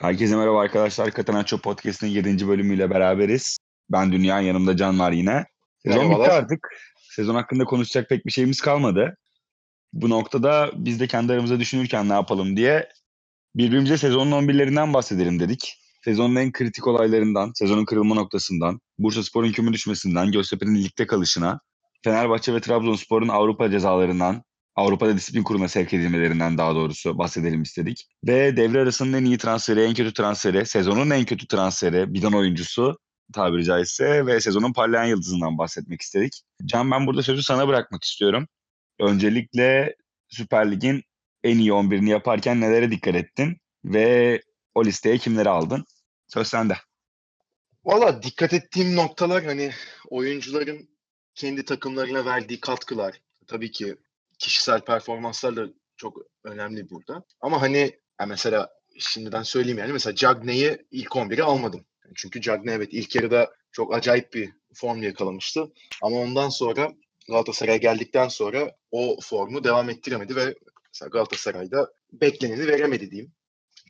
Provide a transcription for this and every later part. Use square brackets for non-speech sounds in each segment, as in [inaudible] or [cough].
Herkese merhaba arkadaşlar. Catenaccio Podcast'ın 7. bölümüyle beraberiz. Ben Dünya, yanımda Can var yine. Sezon Merhabalar. bitti artık. Sezon hakkında konuşacak pek bir şeyimiz kalmadı. Bu noktada biz de kendi aramızda düşünürken ne yapalım diye birbirimize sezonun 11'lerinden bahsedelim dedik. Sezonun en kritik olaylarından, sezonun kırılma noktasından, Bursaspor'un küme düşmesinden, Göztepe'nin ligde kalışına, Fenerbahçe ve Trabzonspor'un Avrupa cezalarından, Avrupa'da disiplin kuruluna sevk edilmelerinden daha doğrusu bahsedelim istedik. Ve devre arasının en iyi transferi, en kötü transferi, sezonun en kötü transferi, bidon oyuncusu tabiri caizse ve sezonun parlayan yıldızından bahsetmek istedik. Can ben burada sözü sana bırakmak istiyorum. Öncelikle Süper Lig'in en iyi 11'ini yaparken nelere dikkat ettin ve o listeye kimleri aldın? Söz sende. Valla dikkat ettiğim noktalar hani oyuncuların kendi takımlarına verdiği katkılar. Tabii ki kişisel performanslar da çok önemli burada. Ama hani mesela şimdiden söyleyeyim yani mesela Cagney'i ilk 11'e almadım. Çünkü Cagney evet ilk yarıda çok acayip bir form yakalamıştı. Ama ondan sonra Galatasaray'a geldikten sonra o formu devam ettiremedi ve mesela Galatasaray'da bekleneni veremedi diyeyim.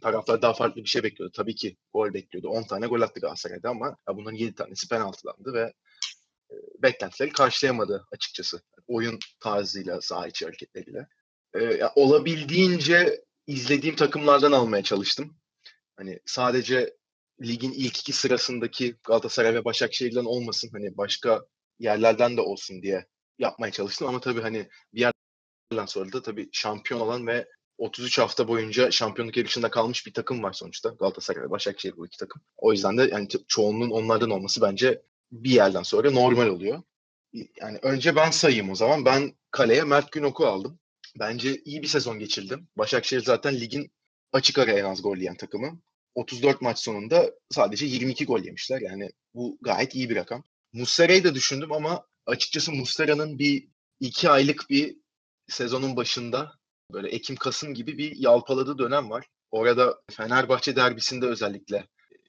Taraftar daha farklı bir şey bekliyordu. Tabii ki gol bekliyordu. 10 tane gol attı Galatasaray'da ama bunların 7 tanesi penaltılandı ve beklentileri karşılayamadı açıkçası. Oyun tarzıyla, saha içi hareketleriyle. E, olabildiğince izlediğim takımlardan almaya çalıştım. Hani sadece ligin ilk iki sırasındaki Galatasaray ve Başakşehir'den olmasın. Hani başka yerlerden de olsun diye yapmaya çalıştım. Ama tabii hani bir yerden sonra da tabii şampiyon olan ve 33 hafta boyunca şampiyonluk yarışında kalmış bir takım var sonuçta. Galatasaray ve Başakşehir bu iki takım. O yüzden de yani ço- çoğunluğun onlardan olması bence bir yerden sonra normal oluyor. Yani önce ben sayayım o zaman. Ben kaleye Mert Günok'u aldım. Bence iyi bir sezon geçirdim. Başakşehir zaten ligin açık ara en az gol yiyen takımı. 34 maç sonunda sadece 22 gol yemişler. Yani bu gayet iyi bir rakam. Muslera'yı da düşündüm ama açıkçası Muslera'nın bir iki aylık bir sezonun başında böyle Ekim-Kasım gibi bir yalpaladığı dönem var. Orada Fenerbahçe derbisinde özellikle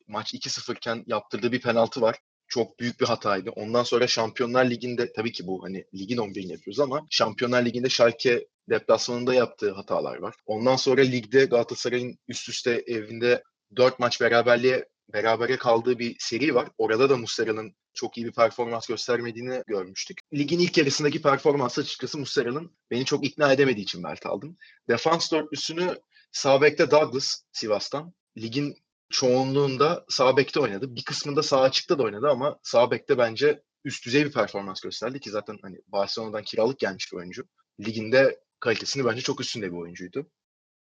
maç 2-0 iken yaptırdığı bir penaltı var. Çok büyük bir hataydı. Ondan sonra Şampiyonlar Ligi'nde tabii ki bu hani ligin 11'ini yapıyoruz ama Şampiyonlar Ligi'nde Schalke deplasmanında yaptığı hatalar var. Ondan sonra ligde Galatasaray'ın üst üste evinde 4 maç beraberliğe berabere kaldığı bir seri var. Orada da Muslera'nın çok iyi bir performans göstermediğini görmüştük. Ligin ilk yarısındaki performansı açıkçası Muslera'nın beni çok ikna edemediği için Mert aldım. Defans dörtlüsünü sağ bekte Douglas Sivas'tan. Ligin çoğunluğunda sağ bekte oynadı. Bir kısmında sağ açıkta da oynadı ama sağ bekte bence üst düzey bir performans gösterdi ki zaten hani Barcelona'dan kiralık gelmiş bir oyuncu. Liginde kalitesini bence çok üstünde bir oyuncuydu.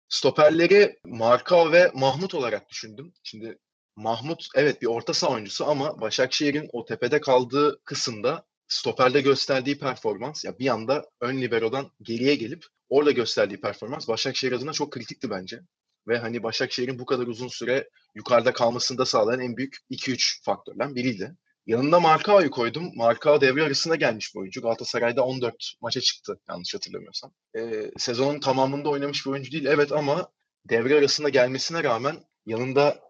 Stoperleri Markao ve Mahmut olarak düşündüm. Şimdi Mahmut evet bir orta saha oyuncusu ama Başakşehir'in o tepede kaldığı kısımda stoperde gösterdiği performans ya bir anda ön libero'dan geriye gelip orada gösterdiği performans Başakşehir adına çok kritikti bence. Ve hani Başakşehir'in bu kadar uzun süre yukarıda kalmasını da sağlayan en büyük 2-3 faktörden biriydi. Yanında Markao'yu koydum. Markao devre arasında gelmiş bir oyuncu. Galatasaray'da 14 maça çıktı yanlış hatırlamıyorsam. Ee, sezonun tamamında oynamış bir oyuncu değil evet ama devre arasında gelmesine rağmen yanında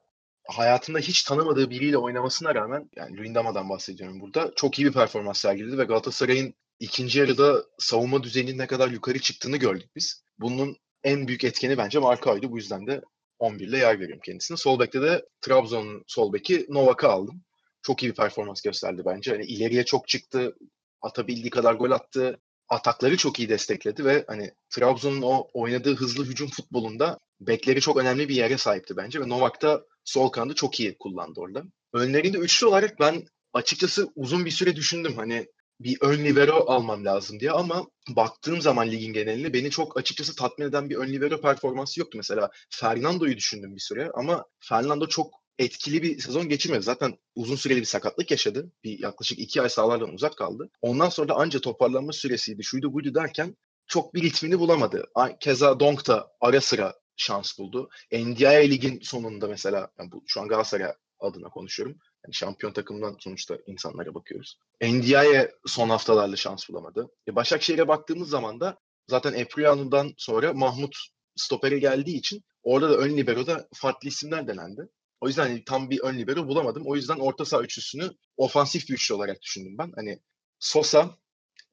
hayatında hiç tanımadığı biriyle oynamasına rağmen yani Luyendama'dan bahsediyorum burada. Çok iyi bir performans sergiledi ve Galatasaray'ın ikinci yarıda savunma düzeyinin ne kadar yukarı çıktığını gördük biz. Bunun en büyük etkeni bence Markao'ydu. Bu yüzden de 11 ile yer veriyorum kendisine. Sol bekte de Trabzon'un sol beki Novak'ı aldım. Çok iyi bir performans gösterdi bence. Hani ileriye çok çıktı. Atabildiği kadar gol attı. Atakları çok iyi destekledi ve hani Trabzon'un o oynadığı hızlı hücum futbolunda bekleri çok önemli bir yere sahipti bence ve Novak da sol kanadı çok iyi kullandı orada. Önlerinde üçlü olarak ben açıkçası uzun bir süre düşündüm hani bir ön libero almam lazım diye ama baktığım zaman ligin geneline beni çok açıkçası tatmin eden bir ön libero performansı yoktu. Mesela Fernando'yu düşündüm bir süre ama Fernando çok etkili bir sezon geçirmedi. Zaten uzun süreli bir sakatlık yaşadı. Bir yaklaşık iki ay sahalardan uzak kaldı. Ondan sonra da anca toparlanma süresiydi, şuydu buydu derken çok bir ritmini bulamadı. Keza Donk da ara sıra şans buldu. NDI ligin sonunda mesela yani bu şu an Galatasaray adına konuşuyorum. Yani şampiyon takımdan sonuçta insanlara bakıyoruz. NDI'ye son haftalarda şans bulamadı. E Başakşehir'e baktığımız zaman da zaten Epriano'dan sonra Mahmut stopere geldiği için orada da ön libero'da farklı isimler denendi. O yüzden hani tam bir ön libero bulamadım. O yüzden orta saha üçlüsünü ofansif bir üçlü olarak düşündüm ben. Hani Sosa,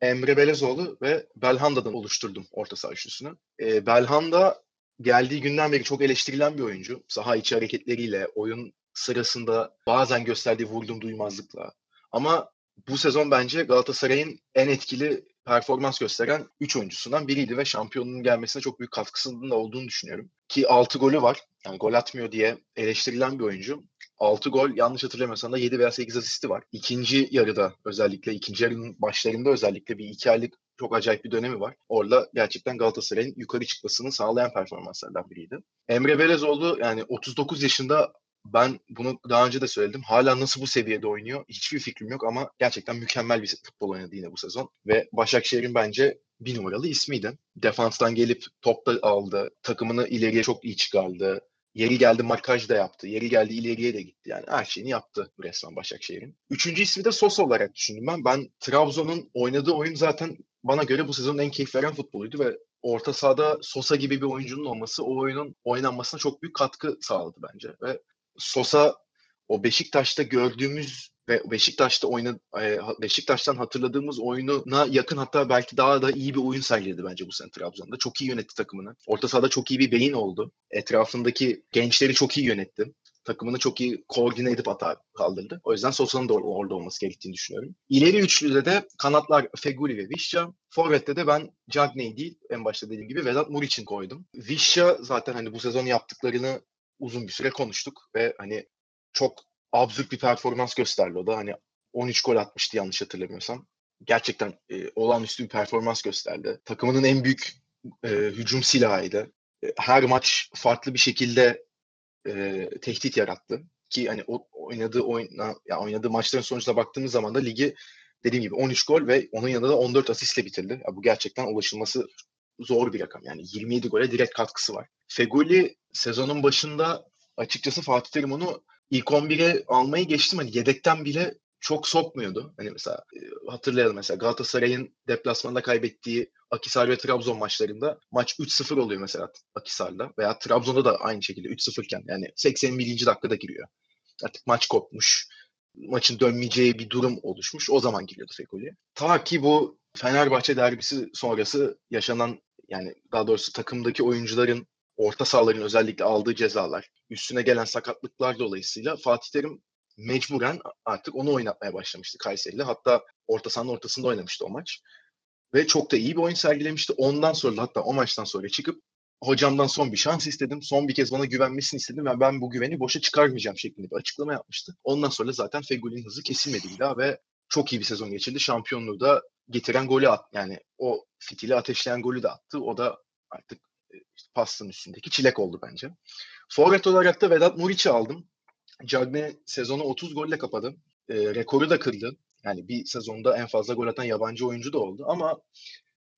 Emre Belezoğlu ve Belhanda'dan oluşturdum orta saha üçlüsünü. E, Belhanda geldiği günden beri çok eleştirilen bir oyuncu. Saha içi hareketleriyle, oyun sırasında bazen gösterdiği vurdum duymazlıkla. Ama bu sezon bence Galatasaray'ın en etkili performans gösteren 3 oyuncusundan biriydi ve şampiyonluğun gelmesine çok büyük katkısının da olduğunu düşünüyorum. Ki 6 golü var. Yani gol atmıyor diye eleştirilen bir oyuncu. 6 gol yanlış hatırlamıyorsam da 7 veya 8 asisti var. İkinci yarıda özellikle ikinci yarının başlarında özellikle bir iki aylık çok acayip bir dönemi var. Orada gerçekten Galatasaray'ın yukarı çıkmasını sağlayan performanslardan biriydi. Emre Belezoğlu yani 39 yaşında ben bunu daha önce de söyledim. Hala nasıl bu seviyede oynuyor hiçbir fikrim yok ama gerçekten mükemmel bir futbol oynadı yine bu sezon. Ve Başakşehir'in bence bir numaralı ismiydi. Defanstan gelip top da aldı. Takımını ileriye çok iyi çıkardı. Yeri geldi markaj da yaptı. Yeri geldi ileriye de gitti. Yani her şeyini yaptı resmen Başakşehir'in. Üçüncü ismi de Sosa olarak düşündüm ben. Ben Trabzon'un oynadığı oyun zaten bana göre bu sezonun en keyif veren futboluydu ve orta sahada Sosa gibi bir oyuncunun olması o oyunun oynanmasına çok büyük katkı sağladı bence. Ve Sosa o Beşiktaş'ta gördüğümüz ve Beşiktaş'ta oynadı Beşiktaş'tan hatırladığımız oyununa yakın hatta belki daha da iyi bir oyun sergiledi bence bu sene Trabzon'da. Çok iyi yönetti takımını. Orta sahada çok iyi bir beyin oldu. Etrafındaki gençleri çok iyi yönetti. Takımını çok iyi koordine edip hata kaldırdı. O yüzden Sosa'nın da orada olması gerektiğini düşünüyorum. İleri üçlüde de kanatlar Feguli ve Vişça. Forvet'te de ben Cagney değil en başta dediğim gibi Vedat Muriç'in koydum. Vişça zaten hani bu sezon yaptıklarını uzun bir süre konuştuk ve hani çok absürt bir performans gösterdi o da. Hani 13 gol atmıştı yanlış hatırlamıyorsam. Gerçekten e, olağanüstü bir performans gösterdi. Takımının en büyük e, hücum silahıydı. E, her maç farklı bir şekilde e, tehdit yarattı. Ki hani o, oynadığı oyna, ya oynadığı maçların sonucuna baktığımız zaman da ligi dediğim gibi 13 gol ve onun yanında da 14 asistle bitirdi. Ya bu gerçekten ulaşılması zor bir rakam. Yani 27 gole direkt katkısı var. Fegoli sezonun başında açıkçası Fatih Terim onu ilk 11'e almayı geçtim. Hani yedekten bile çok sokmuyordu. Hani mesela e, hatırlayalım mesela Galatasaray'ın deplasmanda kaybettiği Akisar ve Trabzon maçlarında maç 3-0 oluyor mesela Akisar'da veya Trabzon'da da aynı şekilde 3-0 iken yani 81. dakikada giriyor. Artık maç kopmuş. Maçın dönmeyeceği bir durum oluşmuş. O zaman giriyordu Fekoli. Ta ki bu Fenerbahçe derbisi sonrası yaşanan yani daha doğrusu takımdaki oyuncuların orta sahaların özellikle aldığı cezalar, üstüne gelen sakatlıklar dolayısıyla Fatih Terim mecburen artık onu oynatmaya başlamıştı Kayseri'yle. Hatta orta sahanın ortasında oynamıştı o maç. Ve çok da iyi bir oyun sergilemişti. Ondan sonra da hatta o maçtan sonra çıkıp hocamdan son bir şans istedim. Son bir kez bana güvenmesini istedim ve ben bu güveni boşa çıkarmayacağım şeklinde bir açıklama yapmıştı. Ondan sonra zaten Fegül'ün hızı kesilmedi bir daha ve çok iyi bir sezon geçirdi. Şampiyonluğu da getiren golü at yani o fitili ateşleyen golü de attı. O da artık e, işte pastanın üstündeki çilek oldu bence. Forvet olarak da Vedat Muriç'i aldım. Cagne sezonu 30 golle kapadı. E, rekoru da kırdı. Yani bir sezonda en fazla gol atan yabancı oyuncu da oldu. Ama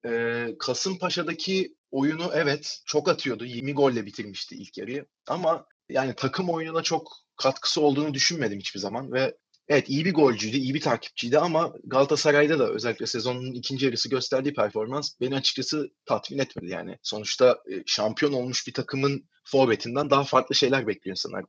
e, Kasımpaşa'daki oyunu evet çok atıyordu. 20 golle bitirmişti ilk yarıyı. Ama yani takım oyununa çok katkısı olduğunu düşünmedim hiçbir zaman ve Evet iyi bir golcüydü, iyi bir takipçiydi ama Galatasaray'da da özellikle sezonun ikinci yarısı gösterdiği performans beni açıkçası tatmin etmedi yani. Sonuçta şampiyon olmuş bir takımın forvetinden daha farklı şeyler bekliyor insanlar.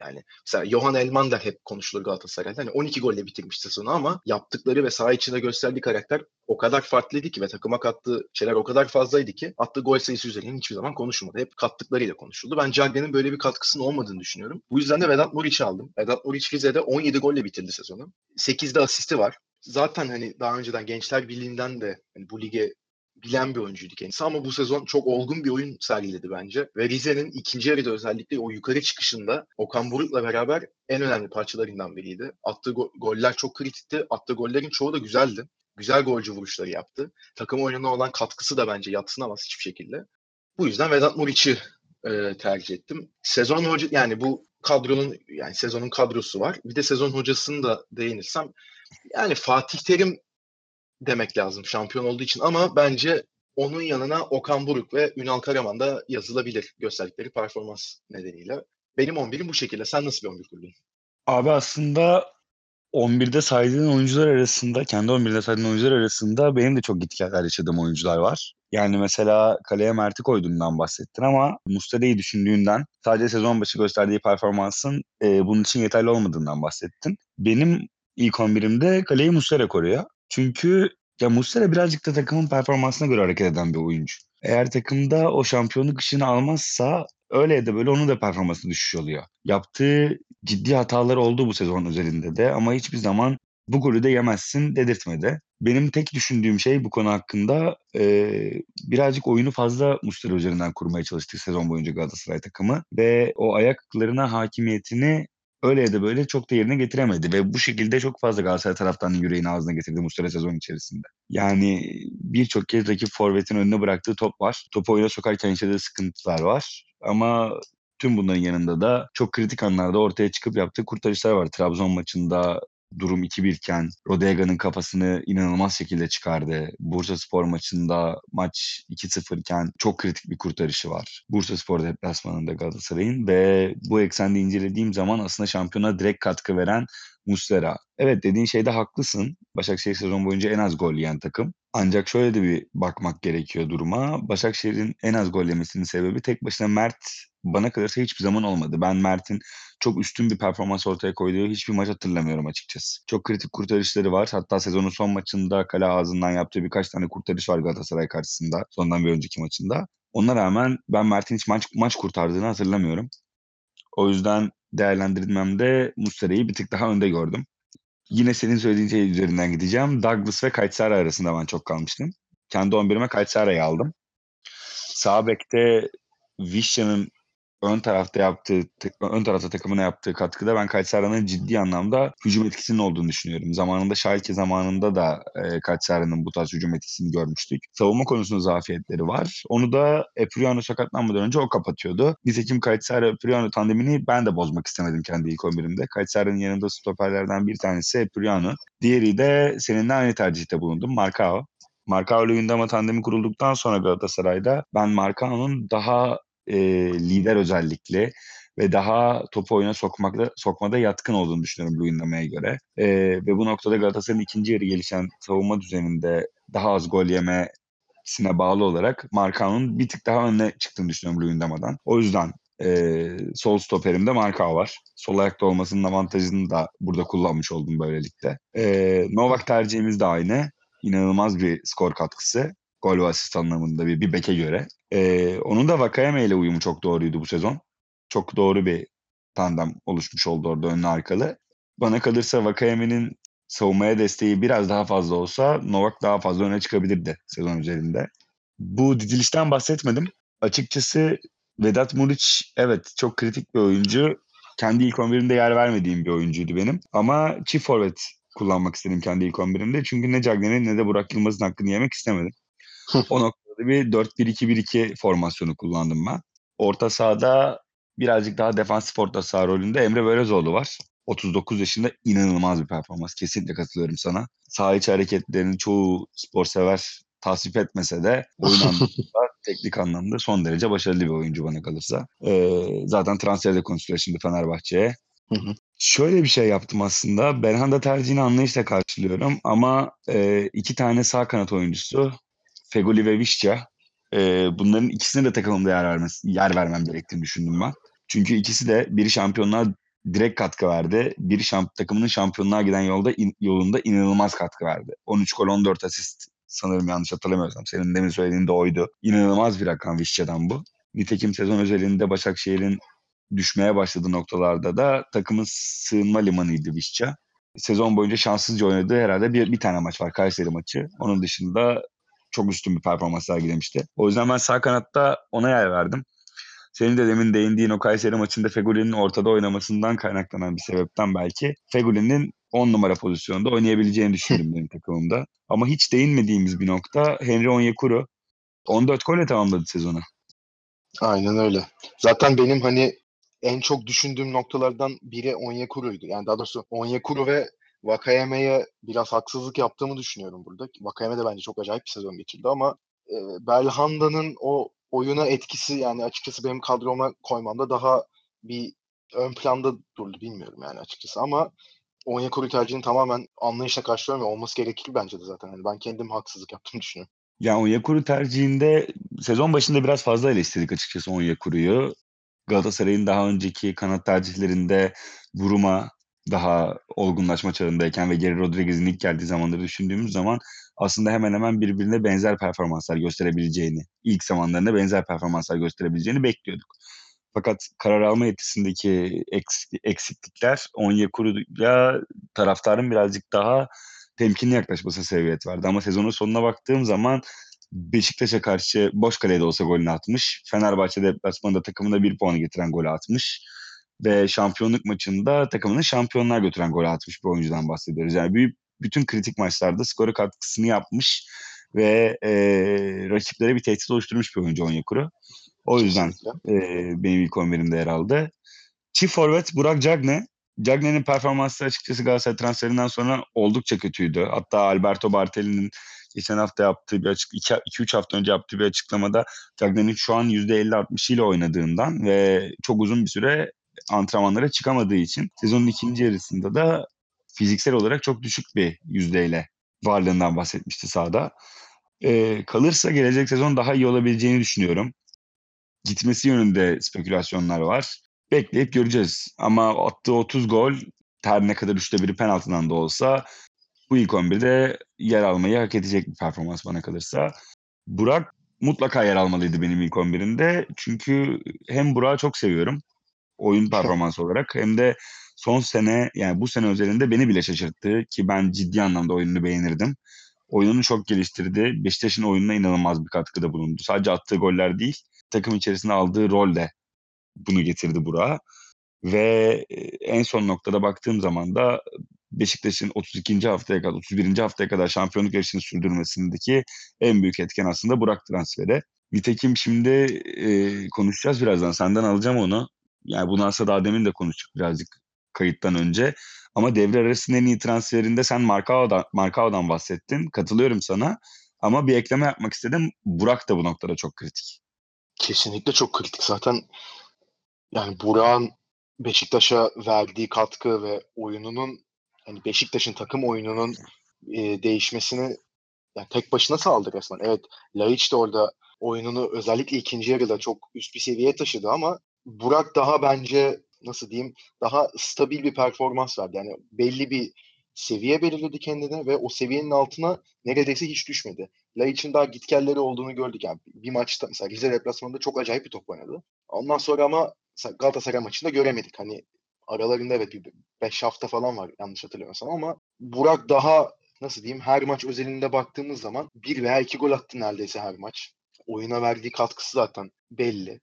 Yani mesela Johan Elman da hep konuşulur Galatasaray'da. Hani 12 golle bitirmiş sezonu ama yaptıkları ve saha içinde gösterdiği karakter o kadar farklıydı ki ve takıma kattığı şeyler o kadar fazlaydı ki attığı gol sayısı üzerine hiçbir zaman konuşulmadı. Hep kattıklarıyla konuşuldu. Ben Cagney'in böyle bir katkısının olmadığını düşünüyorum. Bu yüzden de Vedat Muriç'i aldım. Vedat Muriç Rize'de 17 golle bitirdi sezonu. 8'de asisti var. Zaten hani daha önceden Gençler Birliği'nden de hani bu lige bilen bir oyuncuydu kendisi ama bu sezon çok olgun bir oyun sergiledi bence. Ve Rize'nin ikinci yarıda özellikle o yukarı çıkışında Okan Buruk'la beraber en önemli parçalarından biriydi. Attığı go- goller çok kritikti. Attığı gollerin çoğu da güzeldi. Güzel golcü vuruşları yaptı. Takım oyununa olan katkısı da bence yatsınamaz hiçbir şekilde. Bu yüzden Vedat Muriç'i e, tercih ettim. Sezon hoca yani bu kadronun yani sezonun kadrosu var. Bir de sezon hocasını da değinirsem yani Fatih Terim demek lazım şampiyon olduğu için ama bence onun yanına Okan Buruk ve Ünal Karaman da yazılabilir gösterdikleri performans nedeniyle. Benim 11'im bu şekilde. Sen nasıl bir 11 kurdun? Abi aslında 11'de saydığın oyuncular arasında, kendi 11'de saydığın oyuncular arasında benim de çok gitgeller yaşadığım oyuncular var. Yani mesela kaleye Mert'i koyduğundan bahsettin ama Mustafa'yı düşündüğünden sadece sezon başı gösterdiği performansın e, bunun için yeterli olmadığından bahsettin. Benim ilk 11'imde kaleyi Muslera koruyor. Çünkü ya Muslera birazcık da takımın performansına göre hareket eden bir oyuncu. Eğer takımda o şampiyonluk ışığını almazsa öyle ya da böyle onun da performansı düşüş oluyor. Yaptığı ciddi hatalar oldu bu sezon üzerinde de ama hiçbir zaman bu golü de yemezsin dedirtmedi. Benim tek düşündüğüm şey bu konu hakkında e, birazcık oyunu fazla Muslera üzerinden kurmaya çalıştı sezon boyunca Galatasaray takımı ve o ayaklarına hakimiyetini öyle ya böyle çok da yerine getiremedi ve bu şekilde çok fazla Galatasaray taraftarının yüreğini ağzına getirdi Muslera sezon içerisinde. Yani birçok kez rakip forvetin önüne bıraktığı top var. Topu oyuna sokarken yaşadığı sıkıntılar var. Ama tüm bunların yanında da çok kritik anlarda ortaya çıkıp yaptığı kurtarışlar var. Trabzon maçında durum 2-1 iken Rodega'nın kafasını inanılmaz şekilde çıkardı. Bursa Spor maçında maç 2-0 iken çok kritik bir kurtarışı var. Bursa Spor deplasmanında Galatasaray'ın ve bu eksende incelediğim zaman aslında şampiyona direkt katkı veren Muslera. Evet dediğin şeyde haklısın. Başakşehir sezon boyunca en az gol yiyen takım. Ancak şöyle de bir bakmak gerekiyor duruma. Başakşehir'in en az gol yemesinin sebebi tek başına Mert bana kalırsa hiçbir zaman olmadı. Ben Mert'in çok üstün bir performans ortaya koyduğu hiçbir maç hatırlamıyorum açıkçası. Çok kritik kurtarışları var. Hatta sezonun son maçında kale ağzından yaptığı birkaç tane kurtarış var Galatasaray karşısında. Sondan bir önceki maçında. Ona rağmen ben Mert'in hiç maç, maç kurtardığını hatırlamıyorum. O yüzden değerlendirmemde Muslera'yı bir tık daha önde gördüm. Yine senin söylediğin şey üzerinden gideceğim. Douglas ve Kaytsara arasında ben çok kalmıştım. Kendi 11'ime Kaytsara'yı aldım. Sağ bekte Vişya'nın ön tarafta yaptığı ön tarafta takımına yaptığı katkıda ben Kayseri'nin ciddi anlamda hücum etkisinin olduğunu düşünüyorum. Zamanında Schalke zamanında da e, Kayseri'nin bu tarz hücum etkisini görmüştük. Savunma konusunda zafiyetleri var. Onu da Epriano sakatlanmadan önce o kapatıyordu. Nitekim Kayseri Epriano tandemini ben de bozmak istemedim kendi ilk 11'imde. Kayseri'nin yanında stoperlerden bir tanesi Epriano. Diğeri de seninle aynı tercihte bulundum. Marcao. Marcao ile tandemi kurulduktan sonra Galatasaray'da ben Marcao'nun daha e, lider özellikle ve daha topu oyuna sokmakta, sokmada yatkın olduğunu düşünüyorum Luyendama'ya göre. E, ve bu noktada Galatasaray'ın ikinci yarı gelişen savunma düzeninde daha az gol yemesine bağlı olarak Markao'nun bir tık daha önüne çıktığını düşünüyorum Luyendama'dan. O yüzden e, sol stoperimde Markao var. Sol ayakta olmasının avantajını da burada kullanmış oldum böylelikle. E, Novak tercihimiz de aynı. İnanılmaz bir skor katkısı gol ve asist anlamında bir, bir beke göre. Ee, onun da Vakayeme ile uyumu çok doğruydu bu sezon. Çok doğru bir tandem oluşmuş oldu orada önlü arkalı. Bana kalırsa Vakayeme'nin savunmaya desteği biraz daha fazla olsa Novak daha fazla öne çıkabilirdi sezon üzerinde. Bu dizilişten bahsetmedim. Açıkçası Vedat Muriç evet çok kritik bir oyuncu. Kendi ilk 11'imde yer vermediğim bir oyuncuydu benim. Ama çift forvet kullanmak istedim kendi ilk 11'imde. Çünkü ne Cagney'in ne de Burak Yılmaz'ın hakkını yemek istemedim o noktada bir 4-1-2-1-2 formasyonu kullandım ben. Orta sahada birazcık daha defansif orta saha rolünde Emre Belözoğlu var. 39 yaşında inanılmaz bir performans. Kesinlikle katılıyorum sana. Sağ içi hareketlerini çoğu spor sever tasvip etmese de oyun [laughs] anlamında, teknik anlamda son derece başarılı bir oyuncu bana kalırsa. Ee, zaten transferde konuşuluyor şimdi Fenerbahçe'ye. Şöyle bir şey yaptım aslında. Berhanda tercihini anlayışla karşılıyorum ama e, iki tane sağ kanat oyuncusu Fegoli ve Vişça. E, bunların ikisine de takımımda yer, vermesi, yer vermem gerektiğini düşündüm ben. Çünkü ikisi de biri şampiyonluğa direkt katkı verdi. Biri şamp takımının şampiyonluğa giden yolda in, yolunda inanılmaz katkı verdi. 13 gol 14 asist sanırım yanlış hatırlamıyorsam. Senin demin söylediğin de oydu. İnanılmaz bir rakam Vişça'dan bu. Nitekim sezon özelinde Başakşehir'in düşmeye başladığı noktalarda da takımın sığınma limanıydı Vişça. Sezon boyunca şanssızca oynadığı herhalde bir, bir tane maç var Kayseri maçı. Onun dışında çok üstün bir performans sergilemişti. O yüzden ben sağ kanatta ona yer verdim. Senin de demin değindiğin o Kayseri maçında Feguli'nin ortada oynamasından kaynaklanan bir sebepten belki Feguli'nin 10 numara pozisyonda oynayabileceğini düşünüyorum benim [laughs] takımımda. Ama hiç değinmediğimiz bir nokta Henry Onyekuru 14 golle tamamladı sezonu. Aynen öyle. Zaten benim hani en çok düşündüğüm noktalardan biri Onyekuru'ydu. Yani daha doğrusu Onyekuru ve Vakayeme'ye biraz haksızlık yaptığımı düşünüyorum burada. Vakayeme de bence çok acayip bir sezon geçirdi ama e, Belhanda'nın o oyuna etkisi yani açıkçası benim kadroma koymamda daha bir ön planda durdu bilmiyorum yani açıkçası ama Onyekuru tercihini tamamen anlayışla karşılıyorum ve olması gerekir bence de zaten. Yani ben kendim haksızlık yaptığımı düşünüyorum. Ya Onyekuru tercihinde sezon başında biraz fazla eleştirdik açıkçası Onyekuru'yu. Galatasaray'ın daha önceki kanat tercihlerinde Buruma daha olgunlaşma çağındayken ve Geri Rodriguez'in ilk geldiği zamanları düşündüğümüz zaman aslında hemen hemen birbirine benzer performanslar gösterebileceğini, ilk zamanlarında benzer performanslar gösterebileceğini bekliyorduk. Fakat karar alma yetisindeki eksiklikler Onyekuru'ya taraftarın birazcık daha temkinli yaklaşması sebebiyet verdi. Ama sezonun sonuna baktığım zaman Beşiktaş'a karşı boş kalede olsa golünü atmış. Fenerbahçe deplasmanında takımına bir puanı getiren golü atmış. Ve şampiyonluk maçında takımını şampiyonluğa götüren golü atmış bir oyuncudan bahsediyoruz. Yani büyük, bütün kritik maçlarda skoru katkısını yapmış ve e, rakiplere bir tehdit oluşturmuş bir oyuncu Onyekuru. O yüzden e, benim ilk 11'imde yer aldı. Çift forvet Burak Cagne. Cagne'nin performansı açıkçası Galatasaray transferinden sonra oldukça kötüydü. Hatta Alberto Bartelli'nin geçen hafta yaptığı bir açık 2-3 hafta önce yaptığı bir açıklamada Cagne'nin şu an %50-60 ile oynadığından ve çok uzun bir süre antrenmanlara çıkamadığı için sezonun ikinci yarısında da fiziksel olarak çok düşük bir yüzdeyle varlığından bahsetmişti sahada. Ee, kalırsa gelecek sezon daha iyi olabileceğini düşünüyorum. Gitmesi yönünde spekülasyonlar var. Bekleyip göreceğiz. Ama attığı 30 gol her ne kadar üçte biri penaltıdan da olsa bu ilk 11'de yer almayı hak edecek bir performans bana kalırsa. Burak mutlaka yer almalıydı benim ilk 11'imde. Çünkü hem Burak'ı çok seviyorum oyun performansı olarak hem de son sene yani bu sene özelinde beni bile şaşırttı ki ben ciddi anlamda oyununu beğenirdim. Oyununu çok geliştirdi. Beşiktaş'ın oyununa inanılmaz bir katkıda bulundu. Sadece attığı goller değil, takım içerisinde aldığı rol de bunu getirdi Burak'a. Ve en son noktada baktığım zaman da Beşiktaş'ın 32. haftaya kadar, 31. haftaya kadar şampiyonluk yarışını sürdürmesindeki en büyük etken aslında Burak transferi. Nitekim şimdi e, konuşacağız birazdan. Senden alacağım onu. Yani bunu aslında daha demin de konuştuk birazcık kayıttan önce. Ama devre arasının en iyi transferinde sen Markao'dan, Markao'dan bahsettin. Katılıyorum sana. Ama bir ekleme yapmak istedim. Burak da bu noktada çok kritik. Kesinlikle çok kritik. Zaten yani Burak'ın Beşiktaş'a verdiği katkı ve oyununun hani Beşiktaş'ın takım oyununun e, değişmesini yani tek başına sağladı resmen. Evet Laiç de orada oyununu özellikle ikinci yarıda çok üst bir seviyeye taşıdı ama Burak daha bence nasıl diyeyim daha stabil bir performans verdi. Yani belli bir seviye belirledi kendine ve o seviyenin altına neredeyse hiç düşmedi. Laiç'in daha gitgelleri olduğunu gördük. Yani bir maçta mesela Rize deplasmanında çok acayip bir top oynadı. Ondan sonra ama Galatasaray maçında göremedik. Hani aralarında evet bir 5 hafta falan var yanlış hatırlamıyorsam ama Burak daha nasıl diyeyim her maç özelinde baktığımız zaman bir veya iki gol attı neredeyse her maç. Oyuna verdiği katkısı zaten belli.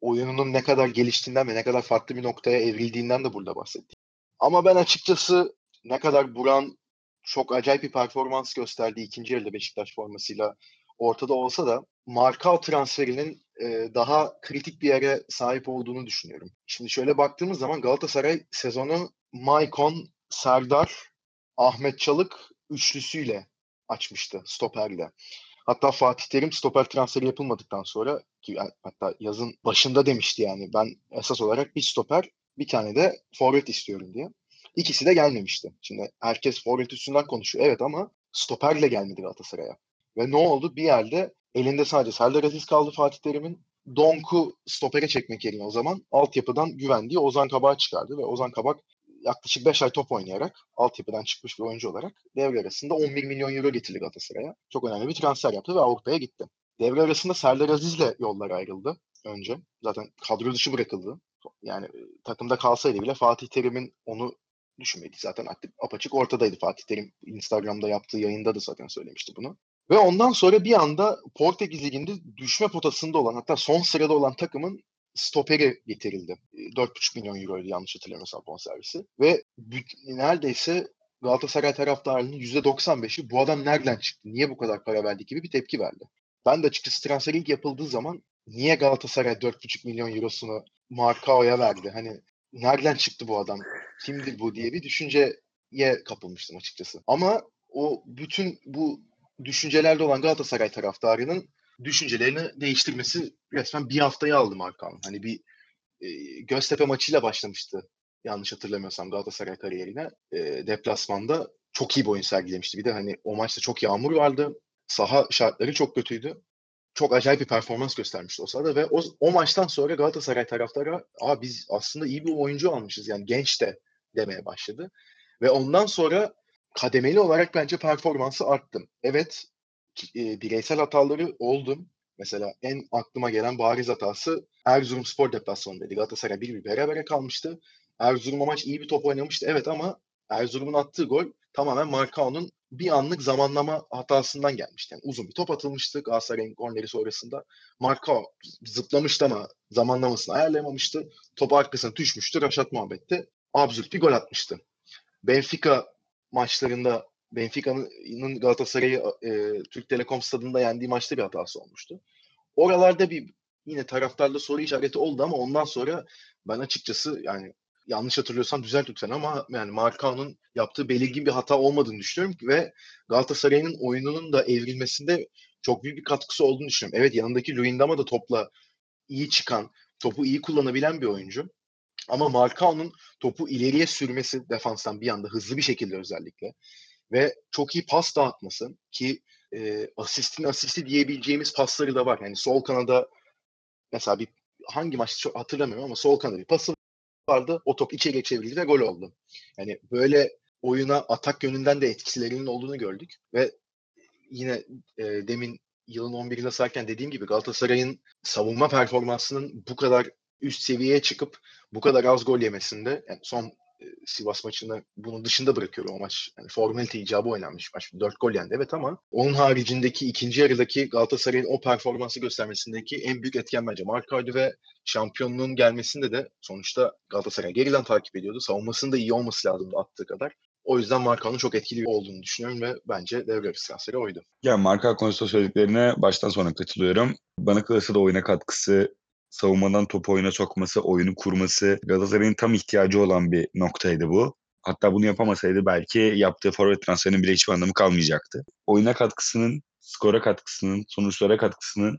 Oyununun ne kadar geliştiğinden ve ne kadar farklı bir noktaya evrildiğinden de burada bahsettik. Ama ben açıkçası ne kadar Buran çok acayip bir performans gösterdiği ikinci yarıda Beşiktaş formasıyla ortada olsa da Markao transferinin e, daha kritik bir yere sahip olduğunu düşünüyorum. Şimdi şöyle baktığımız zaman Galatasaray sezonu Maicon, Serdar, Ahmet Çalık üçlüsüyle açmıştı stoperle. Hatta Fatih Terim stoper transferi yapılmadıktan sonra ki hatta yazın başında demişti yani ben esas olarak bir stoper bir tane de forvet istiyorum diye. İkisi de gelmemişti. Şimdi herkes forvet üstünden konuşuyor evet ama stoperle gelmedi Galatasaray'a. Ve ne oldu? Bir yerde elinde sadece Serdar Aziz kaldı Fatih Terim'in. Donk'u stopere çekmek yerine o zaman altyapıdan güvendiği Ozan Kabak çıkardı ve Ozan Kabak yaklaşık 5 ay top oynayarak altyapıdan çıkmış bir oyuncu olarak devre arasında 11 milyon euro getirdi Galatasaray'a. Çok önemli bir transfer yaptı ve Avrupa'ya gitti. Devre arasında Serdar Aziz'le yollar ayrıldı önce. Zaten kadro dışı bırakıldı. Yani e, takımda kalsaydı bile Fatih Terim'in onu düşünmedik. Zaten apaçık ortadaydı Fatih Terim. Instagram'da yaptığı yayında da zaten söylemişti bunu. Ve ondan sonra bir anda Portekiz Ligi'nde düşme potasında olan hatta son sırada olan takımın stoperi getirildi. 4,5 milyon euroydu yanlış hatırlamıyorsam bonservisi. Ve neredeyse Galatasaray taraftarının %95'i bu adam nereden çıktı? Niye bu kadar para verdi gibi bir tepki verdi. Ben de açıkçası transfer ilk yapıldığı zaman niye Galatasaray 4,5 milyon eurosunu Markao'ya verdi? Hani nereden çıktı bu adam? Kimdir bu diye bir düşünceye kapılmıştım açıkçası. Ama o bütün bu düşüncelerde olan Galatasaray taraftarının düşüncelerini değiştirmesi resmen bir haftayı aldı Markan. Hani bir e, Göztepe maçıyla başlamıştı yanlış hatırlamıyorsam Galatasaray kariyerine. E, deplasmanda çok iyi bir oyun sergilemişti. Bir de hani o maçta çok yağmur vardı. Saha şartları çok kötüydü. Çok acayip bir performans göstermişti o sahada ve o, o maçtan sonra Galatasaray taraftarı Aa biz aslında iyi bir oyuncu almışız. Yani genç de demeye başladı. Ve ondan sonra kademeli olarak bence performansı arttı. Evet e, bireysel hataları oldu. Mesela en aklıma gelen bariz hatası Erzurum Spor deplasmanındaydı. Galatasaray bir bir berabere kalmıştı. Erzurum maç iyi bir top oynamıştı. Evet ama Erzurum'un attığı gol tamamen Markao'nun bir anlık zamanlama hatasından gelmişti. Yani uzun bir top atılmıştı Galatasaray'ın golleri sonrasında. Markao zıplamıştı ama zamanlamasını ayarlayamamıştı. Top arkasına düşmüştü. Raşat Muhabbet'te absürt bir gol atmıştı. Benfica maçlarında Benfica'nın Galatasaray'ı e, Türk Telekom stadında yendiği maçta bir hatası olmuştu. Oralarda bir yine taraftarda soru işareti oldu ama ondan sonra ben açıkçası yani yanlış hatırlıyorsam düzelt lütfen ama yani Markao'nun yaptığı belirgin bir hata olmadığını düşünüyorum ve Galatasaray'ın oyununun da evrilmesinde çok büyük bir katkısı olduğunu düşünüyorum. Evet yanındaki Luyendama da topla iyi çıkan, topu iyi kullanabilen bir oyuncu. Ama Markao'nun topu ileriye sürmesi defanstan bir anda hızlı bir şekilde özellikle ve çok iyi pas dağıtması ki e, asistin asisti diyebileceğimiz pasları da var. Yani sol kanada mesela bir hangi maçta çok hatırlamıyorum ama sol kanada bir pası vardı. O top içeriye çevrildi ve gol oldu. Yani böyle oyuna atak yönünden de etkilerinin olduğunu gördük ve yine e, demin yılın 11'inde sayarken dediğim gibi Galatasaray'ın savunma performansının bu kadar üst seviyeye çıkıp bu kadar az gol yemesinde yani son Sivas maçında bunun dışında bırakıyorum o maç. Yani formalite icabı oynanmış maç. Dört gol yendi evet ama onun haricindeki ikinci yarıdaki Galatasaray'ın o performansı göstermesindeki en büyük etken bence Markaydı ve şampiyonluğun gelmesinde de sonuçta Galatasaray geriden takip ediyordu. Savunmasının da iyi olması lazımdı attığı kadar. O yüzden Markan'ın çok etkili olduğunu düşünüyorum ve bence devre arası transferi oydu. Ya Marka konusunda söylediklerine baştan sona katılıyorum. Bana kalırsa da oyuna katkısı savunmadan topu oyuna sokması, oyunu kurması Galatasaray'ın tam ihtiyacı olan bir noktaydı bu. Hatta bunu yapamasaydı belki yaptığı forvet transferinin bile hiçbir anlamı kalmayacaktı. Oyuna katkısının, skora katkısının, sonuçlara katkısının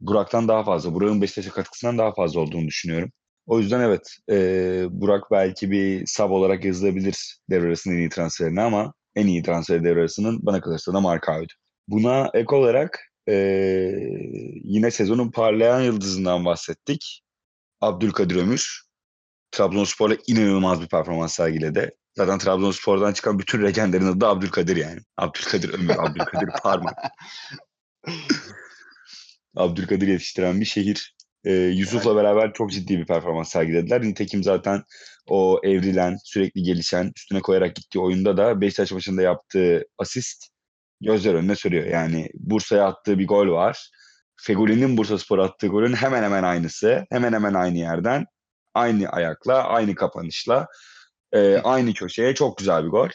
Burak'tan daha fazla, Burak'ın Beşiktaş'a katkısından daha fazla olduğunu düşünüyorum. O yüzden evet, e, Burak belki bir sub olarak yazılabilir devre arasının en iyi transferine ama en iyi transfer devre arasının bana kalırsa da Markao'ydu. Buna ek olarak ee, yine sezonun parlayan yıldızından bahsettik. Abdülkadir Ömür. Trabzonspor'la inanılmaz bir performans sergiledi. Zaten Trabzonspor'dan çıkan bütün legendlerin adı da Abdülkadir yani. Abdülkadir Ömür, Abdülkadir Parmak. [laughs] Abdülkadir yetiştiren bir şehir. Ee, Yusuf'la beraber çok ciddi bir performans sergilediler. Nitekim zaten o evrilen, sürekli gelişen, üstüne koyarak gittiği oyunda da Beşiktaş maçında yaptığı asist gözler önüne sürüyor. Yani Bursa'ya attığı bir gol var. Fegoli'nin Bursa Spor attığı golün hemen hemen aynısı. Hemen hemen aynı yerden. Aynı ayakla, aynı kapanışla, e, aynı köşeye çok güzel bir gol.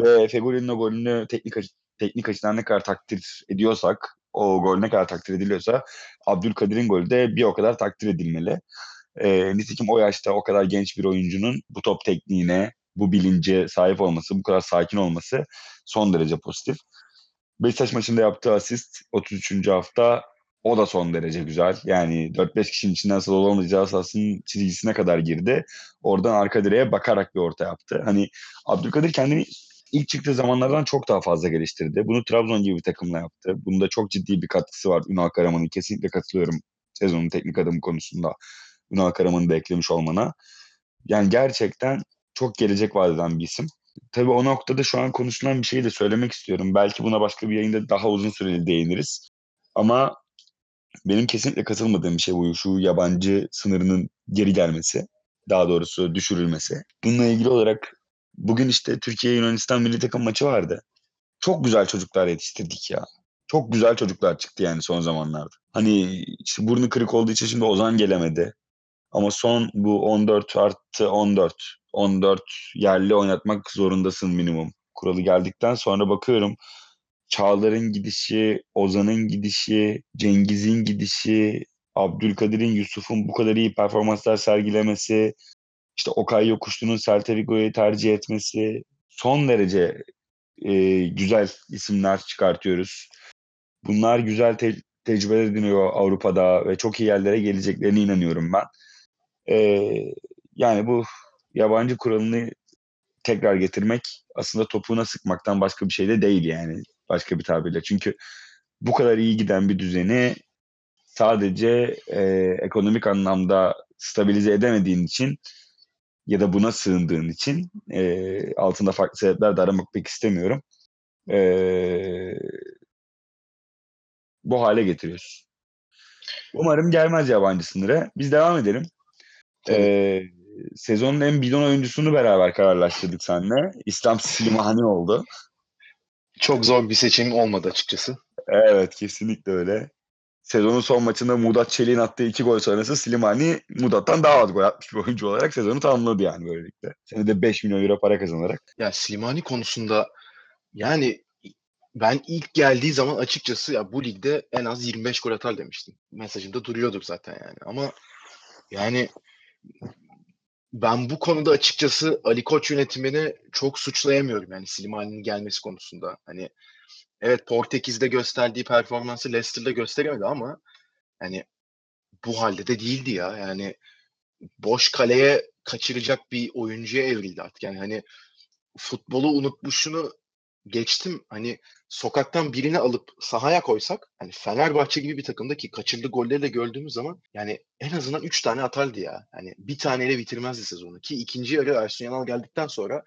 Ve Fegoli'nin o golünü teknik, teknik açıdan ne kadar takdir ediyorsak, o gol ne kadar takdir ediliyorsa Abdülkadir'in golü de bir o kadar takdir edilmeli. E, nitekim o yaşta o kadar genç bir oyuncunun bu top tekniğine, bu bilince sahip olması, bu kadar sakin olması son derece pozitif. Beşiktaş maçında yaptığı asist 33. hafta o da son derece güzel. Yani 4-5 kişinin içinden nasıl olamayacağı sahasının çizgisine kadar girdi. Oradan arka direğe bakarak bir orta yaptı. Hani Abdülkadir kendini ilk çıktığı zamanlardan çok daha fazla geliştirdi. Bunu Trabzon gibi bir takımla yaptı. Bunda çok ciddi bir katkısı var Ünal Karaman'ın. Kesinlikle katılıyorum sezonun teknik adımı konusunda. Ünal Karaman'ı da eklemiş olmana. Yani gerçekten çok gelecek vadeden bir isim. Tabii o noktada şu an konuşulan bir şeyi de söylemek istiyorum. Belki buna başka bir yayında daha uzun süreli değiniriz. Ama benim kesinlikle katılmadığım bir şey bu. Şu yabancı sınırının geri gelmesi. Daha doğrusu düşürülmesi. Bununla ilgili olarak bugün işte Türkiye-Yunanistan milli takım maçı vardı. Çok güzel çocuklar yetiştirdik ya. Çok güzel çocuklar çıktı yani son zamanlarda. Hani işte burnu kırık olduğu için şimdi Ozan gelemedi. Ama son bu 14 artı 14 14 yerli oynatmak zorundasın minimum. Kuralı geldikten sonra bakıyorum Çağlar'ın gidişi, Ozan'ın gidişi, Cengiz'in gidişi, Abdülkadir'in, Yusuf'un bu kadar iyi performanslar sergilemesi, işte Okay Yokuşlu'nun Celta tercih etmesi son derece e, güzel isimler çıkartıyoruz. Bunlar güzel te- tecrübeler ediniyor Avrupa'da ve çok iyi yerlere geleceklerine inanıyorum ben. E, yani bu yabancı kuralını tekrar getirmek aslında topuğuna sıkmaktan başka bir şey de değil yani başka bir tabirle. Çünkü bu kadar iyi giden bir düzeni sadece e, ekonomik anlamda stabilize edemediğin için ya da buna sığındığın için e, altında farklı sebepler de aramak pek istemiyorum. E, bu hale getiriyorsun. Umarım gelmez yabancı sınıra. Biz devam edelim. E, sezonun en bidon oyuncusunu beraber kararlaştırdık seninle. İslam Slimani oldu. Çok zor bir seçim olmadı açıkçası. Evet kesinlikle öyle. Sezonun son maçında Mudat Çelik'in attığı iki gol sonrası Slimani Mudat'tan daha az gol atmış bir oyuncu olarak sezonu tamamladı yani böylelikle. Senede 5 milyon euro para kazanarak. Ya Slimani konusunda yani ben ilk geldiği zaman açıkçası ya bu ligde en az 25 gol atar demiştim. Mesajımda duruyordur zaten yani. Ama yani ben bu konuda açıkçası Ali Koç yönetimini çok suçlayamıyorum yani Slimani'nin gelmesi konusunda. Hani evet Portekiz'de gösterdiği performansı Leicester'da gösteremedi ama hani bu halde de değildi ya. Yani boş kaleye kaçıracak bir oyuncuya evrildi artık. Yani hani futbolu unutmuşunu geçtim. Hani sokaktan birini alıp sahaya koysak hani Fenerbahçe gibi bir takımda ki kaçırdığı golleri de gördüğümüz zaman yani en azından 3 tane atardı ya. Hani bir taneyle bitirmezdi sezonu ki ikinci yarı Ersun Yanal geldikten sonra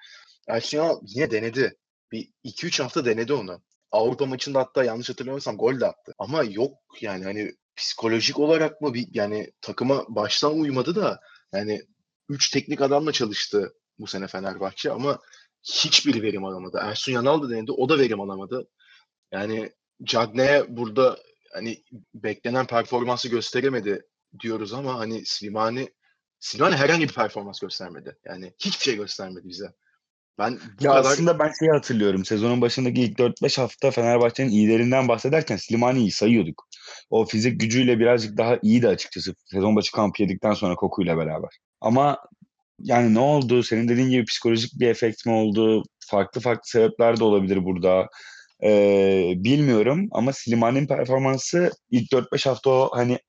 Ersun Yanal yine denedi. Bir 2-3 hafta denedi onu. Avrupa maçında hatta yanlış hatırlamıyorsam gol de attı. Ama yok yani hani psikolojik olarak mı bir yani takıma baştan uymadı da yani 3 teknik adamla çalıştı bu sene Fenerbahçe ama hiçbir verim alamadı. Ersun Yanal da denedi. O da verim alamadı. Yani Cagney'e burada hani beklenen performansı gösteremedi diyoruz ama hani Slimani Slimani herhangi bir performans göstermedi. Yani hiçbir şey göstermedi bize. Ben bu ya kadar aslında ben şeyi hatırlıyorum. Sezonun başındaki ilk 4-5 hafta Fenerbahçe'nin iyilerinden bahsederken Slimani'yi sayıyorduk. O fizik gücüyle birazcık daha iyiydi açıkçası. Sezon başı kamp yedikten sonra Koku'yla beraber. Ama yani ne oldu? Senin dediğin gibi psikolojik bir efekt mi oldu? Farklı farklı sebepler de olabilir burada. Ee, bilmiyorum ama Slimani'nin performansı ilk 4-5 hafta o hani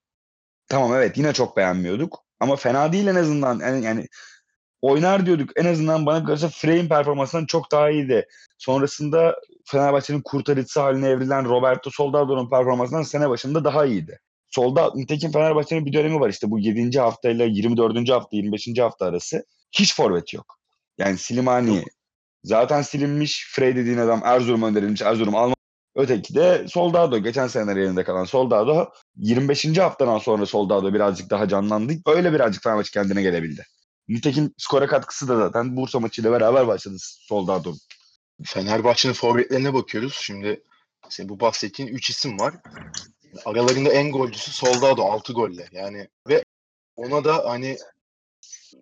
tamam evet yine çok beğenmiyorduk. Ama fena değil en azından. Yani, yani oynar diyorduk. En azından bana kalırsa Frey'in performansından çok daha iyiydi. Sonrasında Fenerbahçe'nin kurtarıcısı haline evrilen Roberto Soldado'nun performansından sene başında daha iyiydi. Solda nitekim Fenerbahçe'nin bir dönemi var işte bu 7. haftayla 24. hafta 25. hafta arası. Hiç forvet yok. Yani Slimani zaten silinmiş. Frey dediğin adam Erzurum önderilmiş. Erzurum alma. Öteki de Soldado. Geçen seneler yerinde kalan Soldado. 25. haftadan sonra Soldado birazcık daha canlandı. Öyle birazcık Fenerbahçe kendine gelebildi. Nitekim skora katkısı da zaten Bursa maçıyla beraber başladı Soldado'nun. Fenerbahçe'nin forvetlerine bakıyoruz. Şimdi senin bu bahsettiğin 3 isim var. Aralarında en golcüsü Soldado 6 golle. Yani ve ona da hani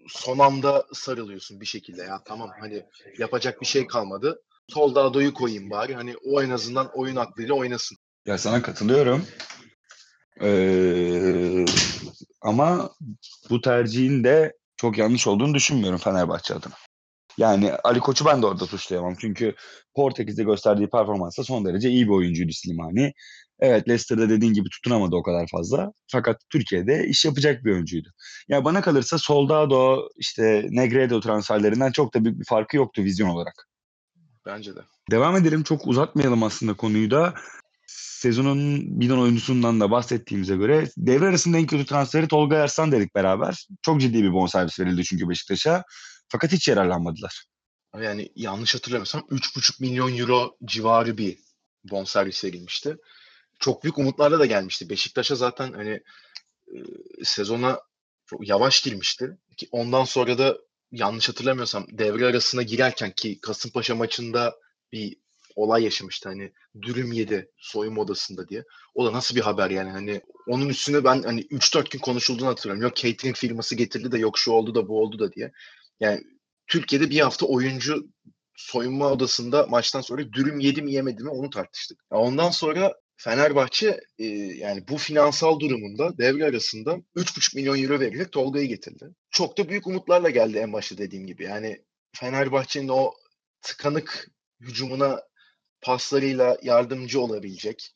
son anda sarılıyorsun bir şekilde ya tamam hani yapacak bir şey kalmadı. Soldado'yu koyayım bari. Hani o en azından oyun aklıyla oynasın. Ya sana katılıyorum. Ee, ama bu tercihin de çok yanlış olduğunu düşünmüyorum Fenerbahçe adına. Yani Ali Koç'u ben de orada suçlayamam. Çünkü Portekiz'de gösterdiği performansla son derece iyi bir oyuncuydu Slimani. Evet Leicester'da dediğin gibi tutunamadı o kadar fazla. Fakat Türkiye'de iş yapacak bir oyuncuydu. Ya bana kalırsa Soldado, işte Negredo transferlerinden çok da büyük bir farkı yoktu vizyon olarak. Bence de. Devam edelim. Çok uzatmayalım aslında konuyu da. Sezonun bidon oyuncusundan da bahsettiğimize göre devre arasında en kötü transferi Tolga Arslan dedik beraber. Çok ciddi bir bonservis verildi çünkü Beşiktaş'a. Fakat hiç yararlanmadılar. Yani yanlış hatırlamıyorsam 3,5 milyon euro civarı bir bonservis verilmişti. Çok büyük umutlarla da gelmişti. Beşiktaş'a zaten hani e, sezona çok yavaş girmişti. Ki ondan sonra da yanlış hatırlamıyorsam devre arasına girerken ki Kasımpaşa maçında bir olay yaşamıştı hani dürüm yedi soyunma odasında diye. O da nasıl bir haber yani hani onun üstüne ben hani 3-4 gün konuşulduğunu hatırlıyorum. Yok catering firması getirdi de yok şu oldu da bu oldu da diye. Yani Türkiye'de bir hafta oyuncu soyunma odasında maçtan sonra dürüm yedi mi yemedi mi onu tartıştık. Ondan sonra Fenerbahçe e, yani bu finansal durumunda devre arasında 3,5 milyon euro vererek Tolga'yı getirdi. Çok da büyük umutlarla geldi en başta dediğim gibi. Yani Fenerbahçe'nin o tıkanık hücumuna paslarıyla yardımcı olabilecek,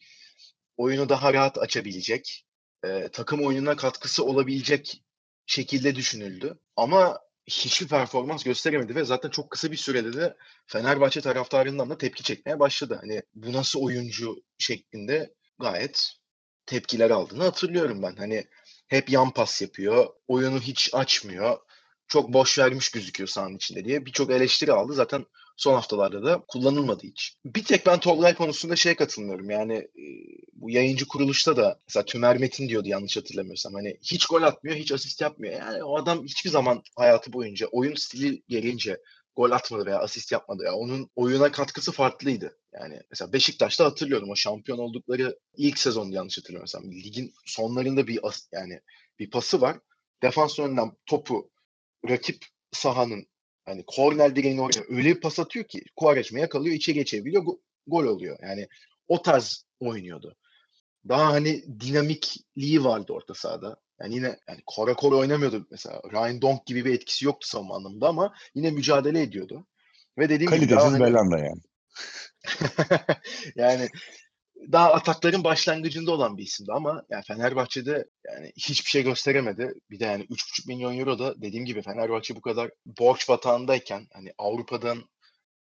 oyunu daha rahat açabilecek, e, takım oyununa katkısı olabilecek şekilde düşünüldü. Ama hiçbir performans gösteremedi ve zaten çok kısa bir sürede de Fenerbahçe taraftarından da tepki çekmeye başladı. Hani bu nasıl oyuncu şeklinde gayet tepkiler aldığını hatırlıyorum ben. Hani hep yan pas yapıyor, oyunu hiç açmıyor. çok boş vermiş gözüküyor sahanın içinde diye birçok eleştiri aldı. Zaten son haftalarda da kullanılmadı hiç. Bir tek ben Tolgay konusunda şeye katılmıyorum. Yani e, bu yayıncı kuruluşta da mesela Tümer Metin diyordu yanlış hatırlamıyorsam. Hani hiç gol atmıyor, hiç asist yapmıyor. Yani o adam hiçbir zaman hayatı boyunca oyun stili gelince gol atmadı veya asist yapmadı. Ya onun oyuna katkısı farklıydı. Yani mesela Beşiktaş'ta hatırlıyorum o şampiyon oldukları ilk sezon yanlış hatırlamıyorsam. Ligin sonlarında bir as- yani bir pası var. Defans önünden topu rakip sahanın hani korner direğinin oraya öyle bir pas atıyor ki Quaresma yakalıyor içeri geçebiliyor go- gol oluyor. Yani o tarz oynuyordu. Daha hani dinamikliği vardı orta sahada. Yani yine yani kora kora oynamıyordu mesela. Ryan Donk gibi bir etkisi yoktu savunma anlamında ama yine mücadele ediyordu. Ve dediğim gibi daha Kalitesiz hani, yani. [laughs] yani daha atakların başlangıcında olan bir isimdi ama yani Fenerbahçe'de yani hiçbir şey gösteremedi. Bir de yani 3,5 milyon euro da dediğim gibi Fenerbahçe bu kadar borç batağındayken hani Avrupa'dan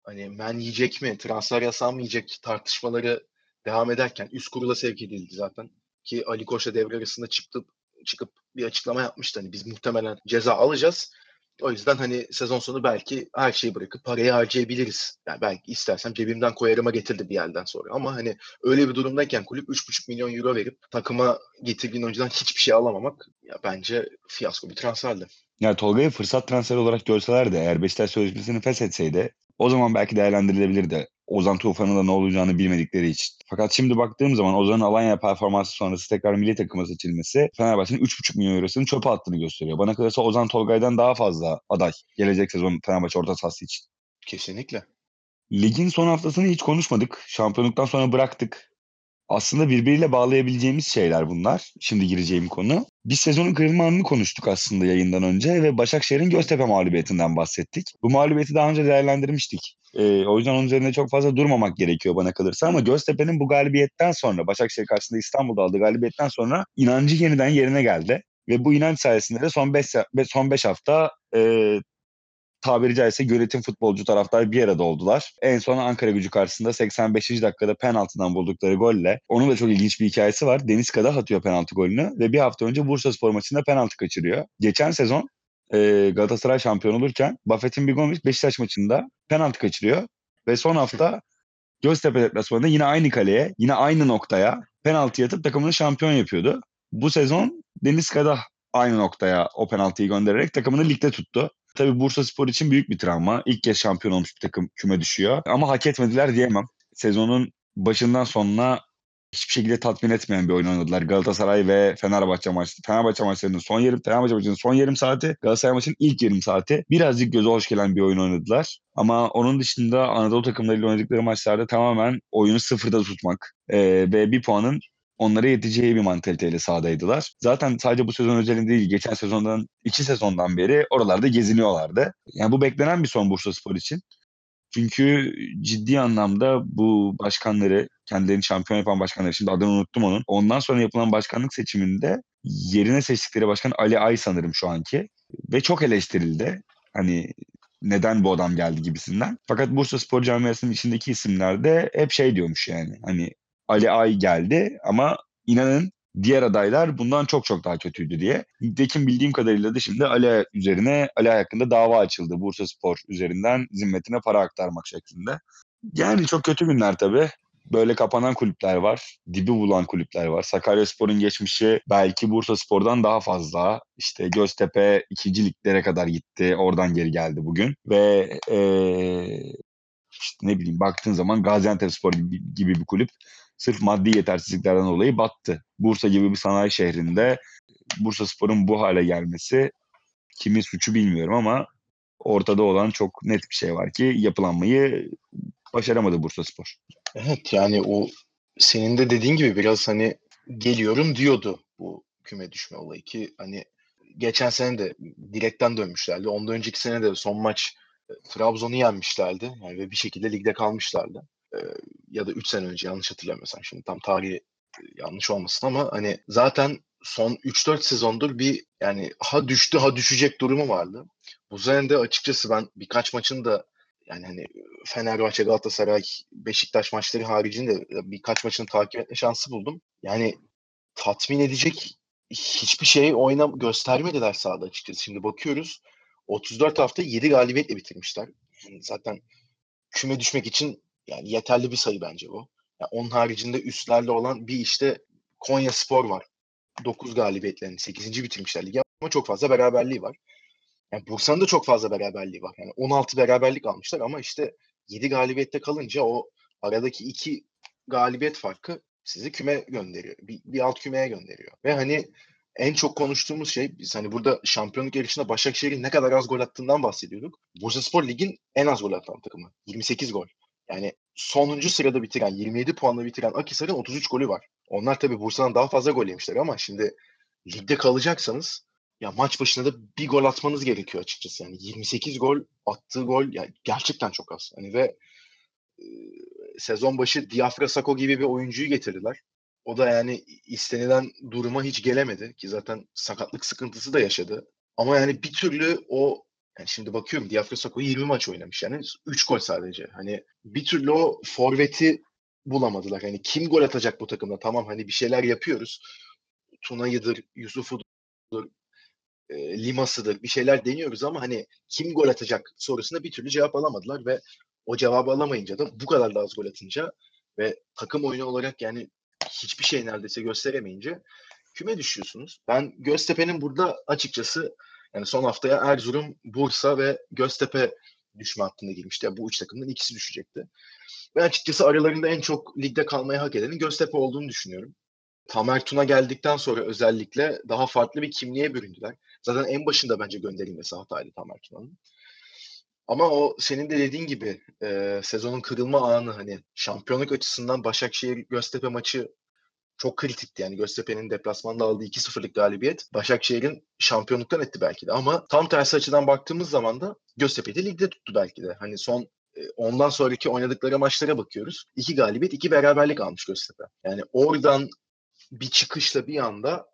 hani men yiyecek mi, transfer yasağı mı yiyecek tartışmaları devam ederken üst kurula sevk edildi zaten. Ki Ali Koç'la devre arasında çıktı, çıkıp bir açıklama yapmıştı. Hani biz muhtemelen ceza alacağız. O yüzden hani sezon sonu belki her şeyi bırakıp parayı harcayabiliriz. Yani belki istersem cebimden koyarıma getirdi bir yerden sonra. Ama hani öyle bir durumdayken kulüp 3,5 milyon euro verip takıma getirdiğin oyuncudan hiçbir şey alamamak ya bence fiyasko bir transferdi. Yani Tolga'yı fırsat transferi olarak görseler de eğer Beşiktaş sözleşmesini feshetseydi o zaman belki değerlendirilebilirdi. Ozan Tufan'ın da ne olacağını bilmedikleri için. Fakat şimdi baktığım zaman Ozan'ın Alanya performansı sonrası tekrar milli takıma seçilmesi Fenerbahçe'nin 3,5 milyon eurosunu çöpe attığını gösteriyor. Bana kalırsa Ozan Tolga'dan daha fazla aday gelecek sezon Fenerbahçe orta sahası için. Kesinlikle. Ligin son haftasını hiç konuşmadık. Şampiyonluktan sonra bıraktık. Aslında birbiriyle bağlayabileceğimiz şeyler bunlar. Şimdi gireceğim konu. Biz sezonun kırılma anını konuştuk aslında yayından önce ve Başakşehir'in Göztepe mağlubiyetinden bahsettik. Bu mağlubiyeti daha önce değerlendirmiştik. Ee, o yüzden onun üzerinde çok fazla durmamak gerekiyor bana kalırsa ama Göztepe'nin bu galibiyetten sonra Başakşehir karşısında İstanbul'da aldığı galibiyetten sonra inancı yeniden yerine geldi. Ve bu inanç sayesinde de son 5 son beş hafta e, tabiri caizse yönetim futbolcu taraftar bir arada oldular. En son Ankara gücü karşısında 85. dakikada penaltıdan buldukları golle. Onun da çok ilginç bir hikayesi var. Deniz Kadah atıyor penaltı golünü ve bir hafta önce Bursa Spor maçında penaltı kaçırıyor. Geçen sezon e, Galatasaray şampiyon olurken Buffett'in Bigovic Beşiktaş maçında penaltı kaçırıyor. Ve son hafta Göztepe deplasmanında yine aynı kaleye, yine aynı noktaya penaltı atıp takımını şampiyon yapıyordu. Bu sezon Deniz Kadah aynı noktaya o penaltıyı göndererek takımını ligde tuttu. Tabii Bursa Spor için büyük bir travma. İlk kez şampiyon olmuş bir takım küme düşüyor. Ama hak etmediler diyemem. Sezonun başından sonuna hiçbir şekilde tatmin etmeyen bir oyun oynadılar. Galatasaray ve Fenerbahçe maçı. Fenerbahçe maçlarının son yarım, Fenerbahçe maçının son yarım saati, Galatasaray maçının ilk yarım saati. Birazcık göze hoş gelen bir oyun oynadılar. Ama onun dışında Anadolu takımlarıyla oynadıkları maçlarda tamamen oyunu sıfırda tutmak e, ve bir puanın onlara yeteceği bir mantaliteyle sahadaydılar. Zaten sadece bu sezon özelinde değil, geçen sezondan, iki sezondan beri oralarda geziniyorlardı. Yani bu beklenen bir son Bursa Spor için. Çünkü ciddi anlamda bu başkanları, kendilerini şampiyon yapan başkanları, şimdi adını unuttum onun. Ondan sonra yapılan başkanlık seçiminde yerine seçtikleri başkan Ali Ay sanırım şu anki. Ve çok eleştirildi. Hani neden bu adam geldi gibisinden. Fakat Bursa Spor Camiası'nın içindeki isimler de hep şey diyormuş yani. Hani Ali Ay geldi ama inanın diğer adaylar bundan çok çok daha kötüydü diye. Nitekim bildiğim kadarıyla da şimdi Ali üzerine Ali hakkında dava açıldı. Bursa Spor üzerinden zimmetine para aktarmak şeklinde. Yani çok kötü günler tabii. Böyle kapanan kulüpler var. Dibi bulan kulüpler var. Sakaryaspor'un geçmişi belki Bursa Spor'dan daha fazla. İşte Göztepe ikinciliklere kadar gitti. Oradan geri geldi bugün. Ve ee, işte ne bileyim baktığın zaman Gaziantepspor gibi, gibi bir kulüp sırf maddi yetersizliklerden dolayı battı. Bursa gibi bir sanayi şehrinde Bursa Spor'un bu hale gelmesi kimin suçu bilmiyorum ama ortada olan çok net bir şey var ki yapılanmayı başaramadı Bursa Spor. Evet yani o senin de dediğin gibi biraz hani geliyorum diyordu bu küme düşme olayı ki hani geçen sene de direkten dönmüşlerdi. Ondan önceki sene de son maç Trabzon'u yenmişlerdi. Yani ve bir şekilde ligde kalmışlardı. Ya da 3 sene önce yanlış hatırlamıyorsam şimdi tam tarihi yanlış olmasın ama hani zaten son 3-4 sezondur bir yani ha düştü ha düşecek durumu vardı. Bu sene de açıkçası ben birkaç maçın da yani hani Fenerbahçe, Galatasaray, Beşiktaş maçları haricinde birkaç maçını takip etme şansı buldum. Yani tatmin edecek hiçbir şey oyna göstermediler sahada açıkçası. Şimdi bakıyoruz 34 hafta 7 galibiyetle bitirmişler. Yani zaten küme düşmek için yani yeterli bir sayı bence bu. Yani onun haricinde üstlerle olan bir işte Konya Spor var. 9 galibiyetlerini 8. bitirmişler ligi ama çok fazla beraberliği var. Yani Bursa'nın da çok fazla beraberliği var. Yani 16 beraberlik almışlar ama işte 7 galibiyette kalınca o aradaki iki galibiyet farkı sizi küme gönderiyor. Bir, bir alt kümeye gönderiyor. Ve hani en çok konuştuğumuz şey biz hani burada şampiyonluk yarışında Başakşehir'in ne kadar az gol attığından bahsediyorduk. Bursaspor Lig'in en az gol atan takımı. 28 gol. Yani sonuncu sırada bitiren, 27 puanla bitiren Akhisar'ın 33 golü var. Onlar tabii Bursa'dan daha fazla gol yemişler ama şimdi ligde kalacaksanız ya maç başına da bir gol atmanız gerekiyor açıkçası. Yani 28 gol attığı gol yani gerçekten çok az. Hani ve e, sezon başı Diafra Sako gibi bir oyuncuyu getirdiler. O da yani istenilen duruma hiç gelemedi ki zaten sakatlık sıkıntısı da yaşadı. Ama yani bir türlü o yani şimdi bakıyorum Diafra Sako 20 maç oynamış yani 3 gol sadece. Hani bir türlü o forveti bulamadılar. Hani kim gol atacak bu takımda? Tamam hani bir şeyler yapıyoruz. Tuna'yıdır, Yusuf'udur, e, Limas'ıdır bir şeyler deniyoruz ama hani kim gol atacak sorusuna bir türlü cevap alamadılar ve o cevabı alamayınca da bu kadar da az gol atınca ve takım oyunu olarak yani hiçbir şey neredeyse gösteremeyince küme düşüyorsunuz. Ben Göztepe'nin burada açıkçası yani son haftaya Erzurum, Bursa ve Göztepe düşme hattında girmişti. Yani bu üç takımdan ikisi düşecekti. Ve açıkçası aralarında en çok ligde kalmayı hak edenin Göztepe olduğunu düşünüyorum. Tamer Tuna geldikten sonra özellikle daha farklı bir kimliğe büründüler. Zaten en başında bence gönderilmesi hataydı Tamer Tuna'nın. Ama o senin de dediğin gibi e, sezonun kırılma anı hani şampiyonluk açısından Başakşehir Göztepe maçı çok kritikti. Yani Göztepe'nin deplasmanda aldığı 2-0'lık galibiyet Başakşehir'in şampiyonluktan etti belki de. Ama tam tersi açıdan baktığımız zaman da Göztepe'yi de ligde tuttu belki de. Hani son ondan sonraki oynadıkları maçlara bakıyoruz. İki galibiyet, iki beraberlik almış Göztepe. Yani oradan bir çıkışla bir anda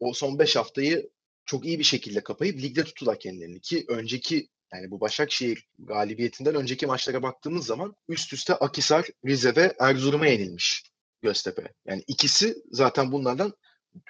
o son 5 haftayı çok iyi bir şekilde kapayıp ligde tuttular kendilerini ki önceki yani bu Başakşehir galibiyetinden önceki maçlara baktığımız zaman üst üste Akisar, Rize ve Erzurum'a yenilmiş Göztepe. Yani ikisi zaten bunlardan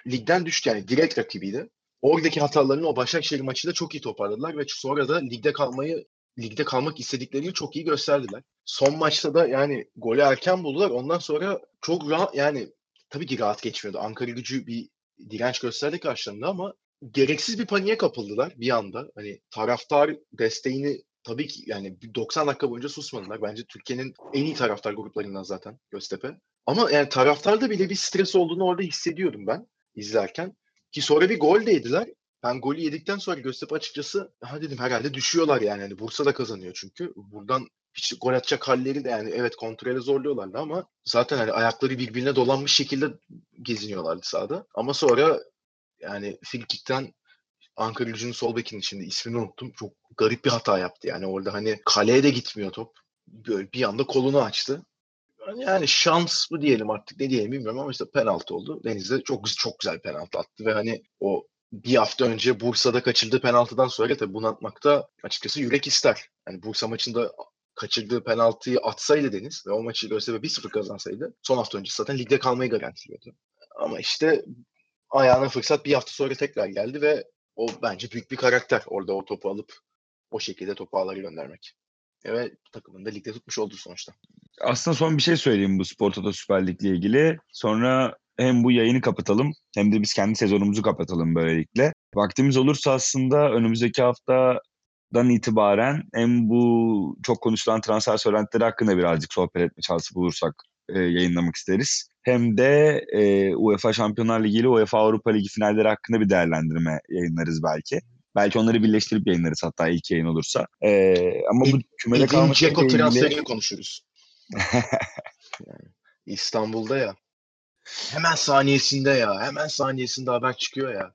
ligden düştü yani direkt rakibiydi. Oradaki hatalarını o Başakşehir maçında çok iyi toparladılar ve sonra da ligde kalmayı ligde kalmak istediklerini çok iyi gösterdiler. Son maçta da yani golü erken buldular. Ondan sonra çok rahat yani tabii ki rahat geçmiyordu. Ankara gücü bir direnç gösterdi karşılarında ama gereksiz bir paniğe kapıldılar bir anda. Hani taraftar desteğini tabii ki yani 90 dakika boyunca susmadılar. Bence Türkiye'nin en iyi taraftar gruplarından zaten Göztepe. Ama yani taraftarda bile bir stres olduğunu orada hissediyordum ben izlerken. Ki sonra bir gol de yediler. Ben golü yedikten sonra Göztepe açıkçası ha dedim herhalde düşüyorlar yani. yani Bursa da kazanıyor çünkü. Buradan hiç gol atacak halleri de yani evet kontrole zorluyorlardı ama zaten hani ayakları birbirine dolanmış şekilde geziniyorlardı sahada. Ama sonra yani Frikik'ten Ankara gücünün sol bekinin şimdi ismini unuttum. Çok garip bir hata yaptı. Yani orada hani kaleye de gitmiyor top. Böyle bir anda kolunu açtı. Yani şans mı diyelim artık ne diyelim bilmiyorum ama işte penaltı oldu. Deniz'de çok çok güzel penaltı attı ve hani o bir hafta önce Bursa'da kaçırdığı penaltıdan sonra tabii bunu atmakta açıkçası yürek ister. Yani Bursa maçında kaçırdığı penaltıyı atsaydı Deniz ve o maçı Göztepe 1-0 kazansaydı son hafta öncesi zaten ligde kalmayı garantiliyordu. Ama işte ayağına fırsat bir hafta sonra tekrar geldi ve o bence büyük bir karakter orada o topu alıp o şekilde topu ağları göndermek. Evet takımını da ligde tutmuş oldu sonuçta. Aslında son bir şey söyleyeyim bu Spor Toto Süper Lig'le ilgili. Sonra hem bu yayını kapatalım hem de biz kendi sezonumuzu kapatalım böylelikle. Vaktimiz olursa aslında önümüzdeki haftadan itibaren hem bu çok konuşulan transfer söylentileri hakkında birazcık sohbet etme şansı bulursak e, yayınlamak isteriz. Hem de e, UEFA Şampiyonlar Ligi ile UEFA Avrupa Ligi finalleri hakkında bir değerlendirme yayınlarız belki. Belki onları birleştirip yayınlarız hatta ilk yayın olursa. E, ama bu kümede kalmak Ceko transferini konuşuruz. [laughs] yani, İstanbul'da ya. Hemen saniyesinde ya. Hemen saniyesinde haber çıkıyor ya.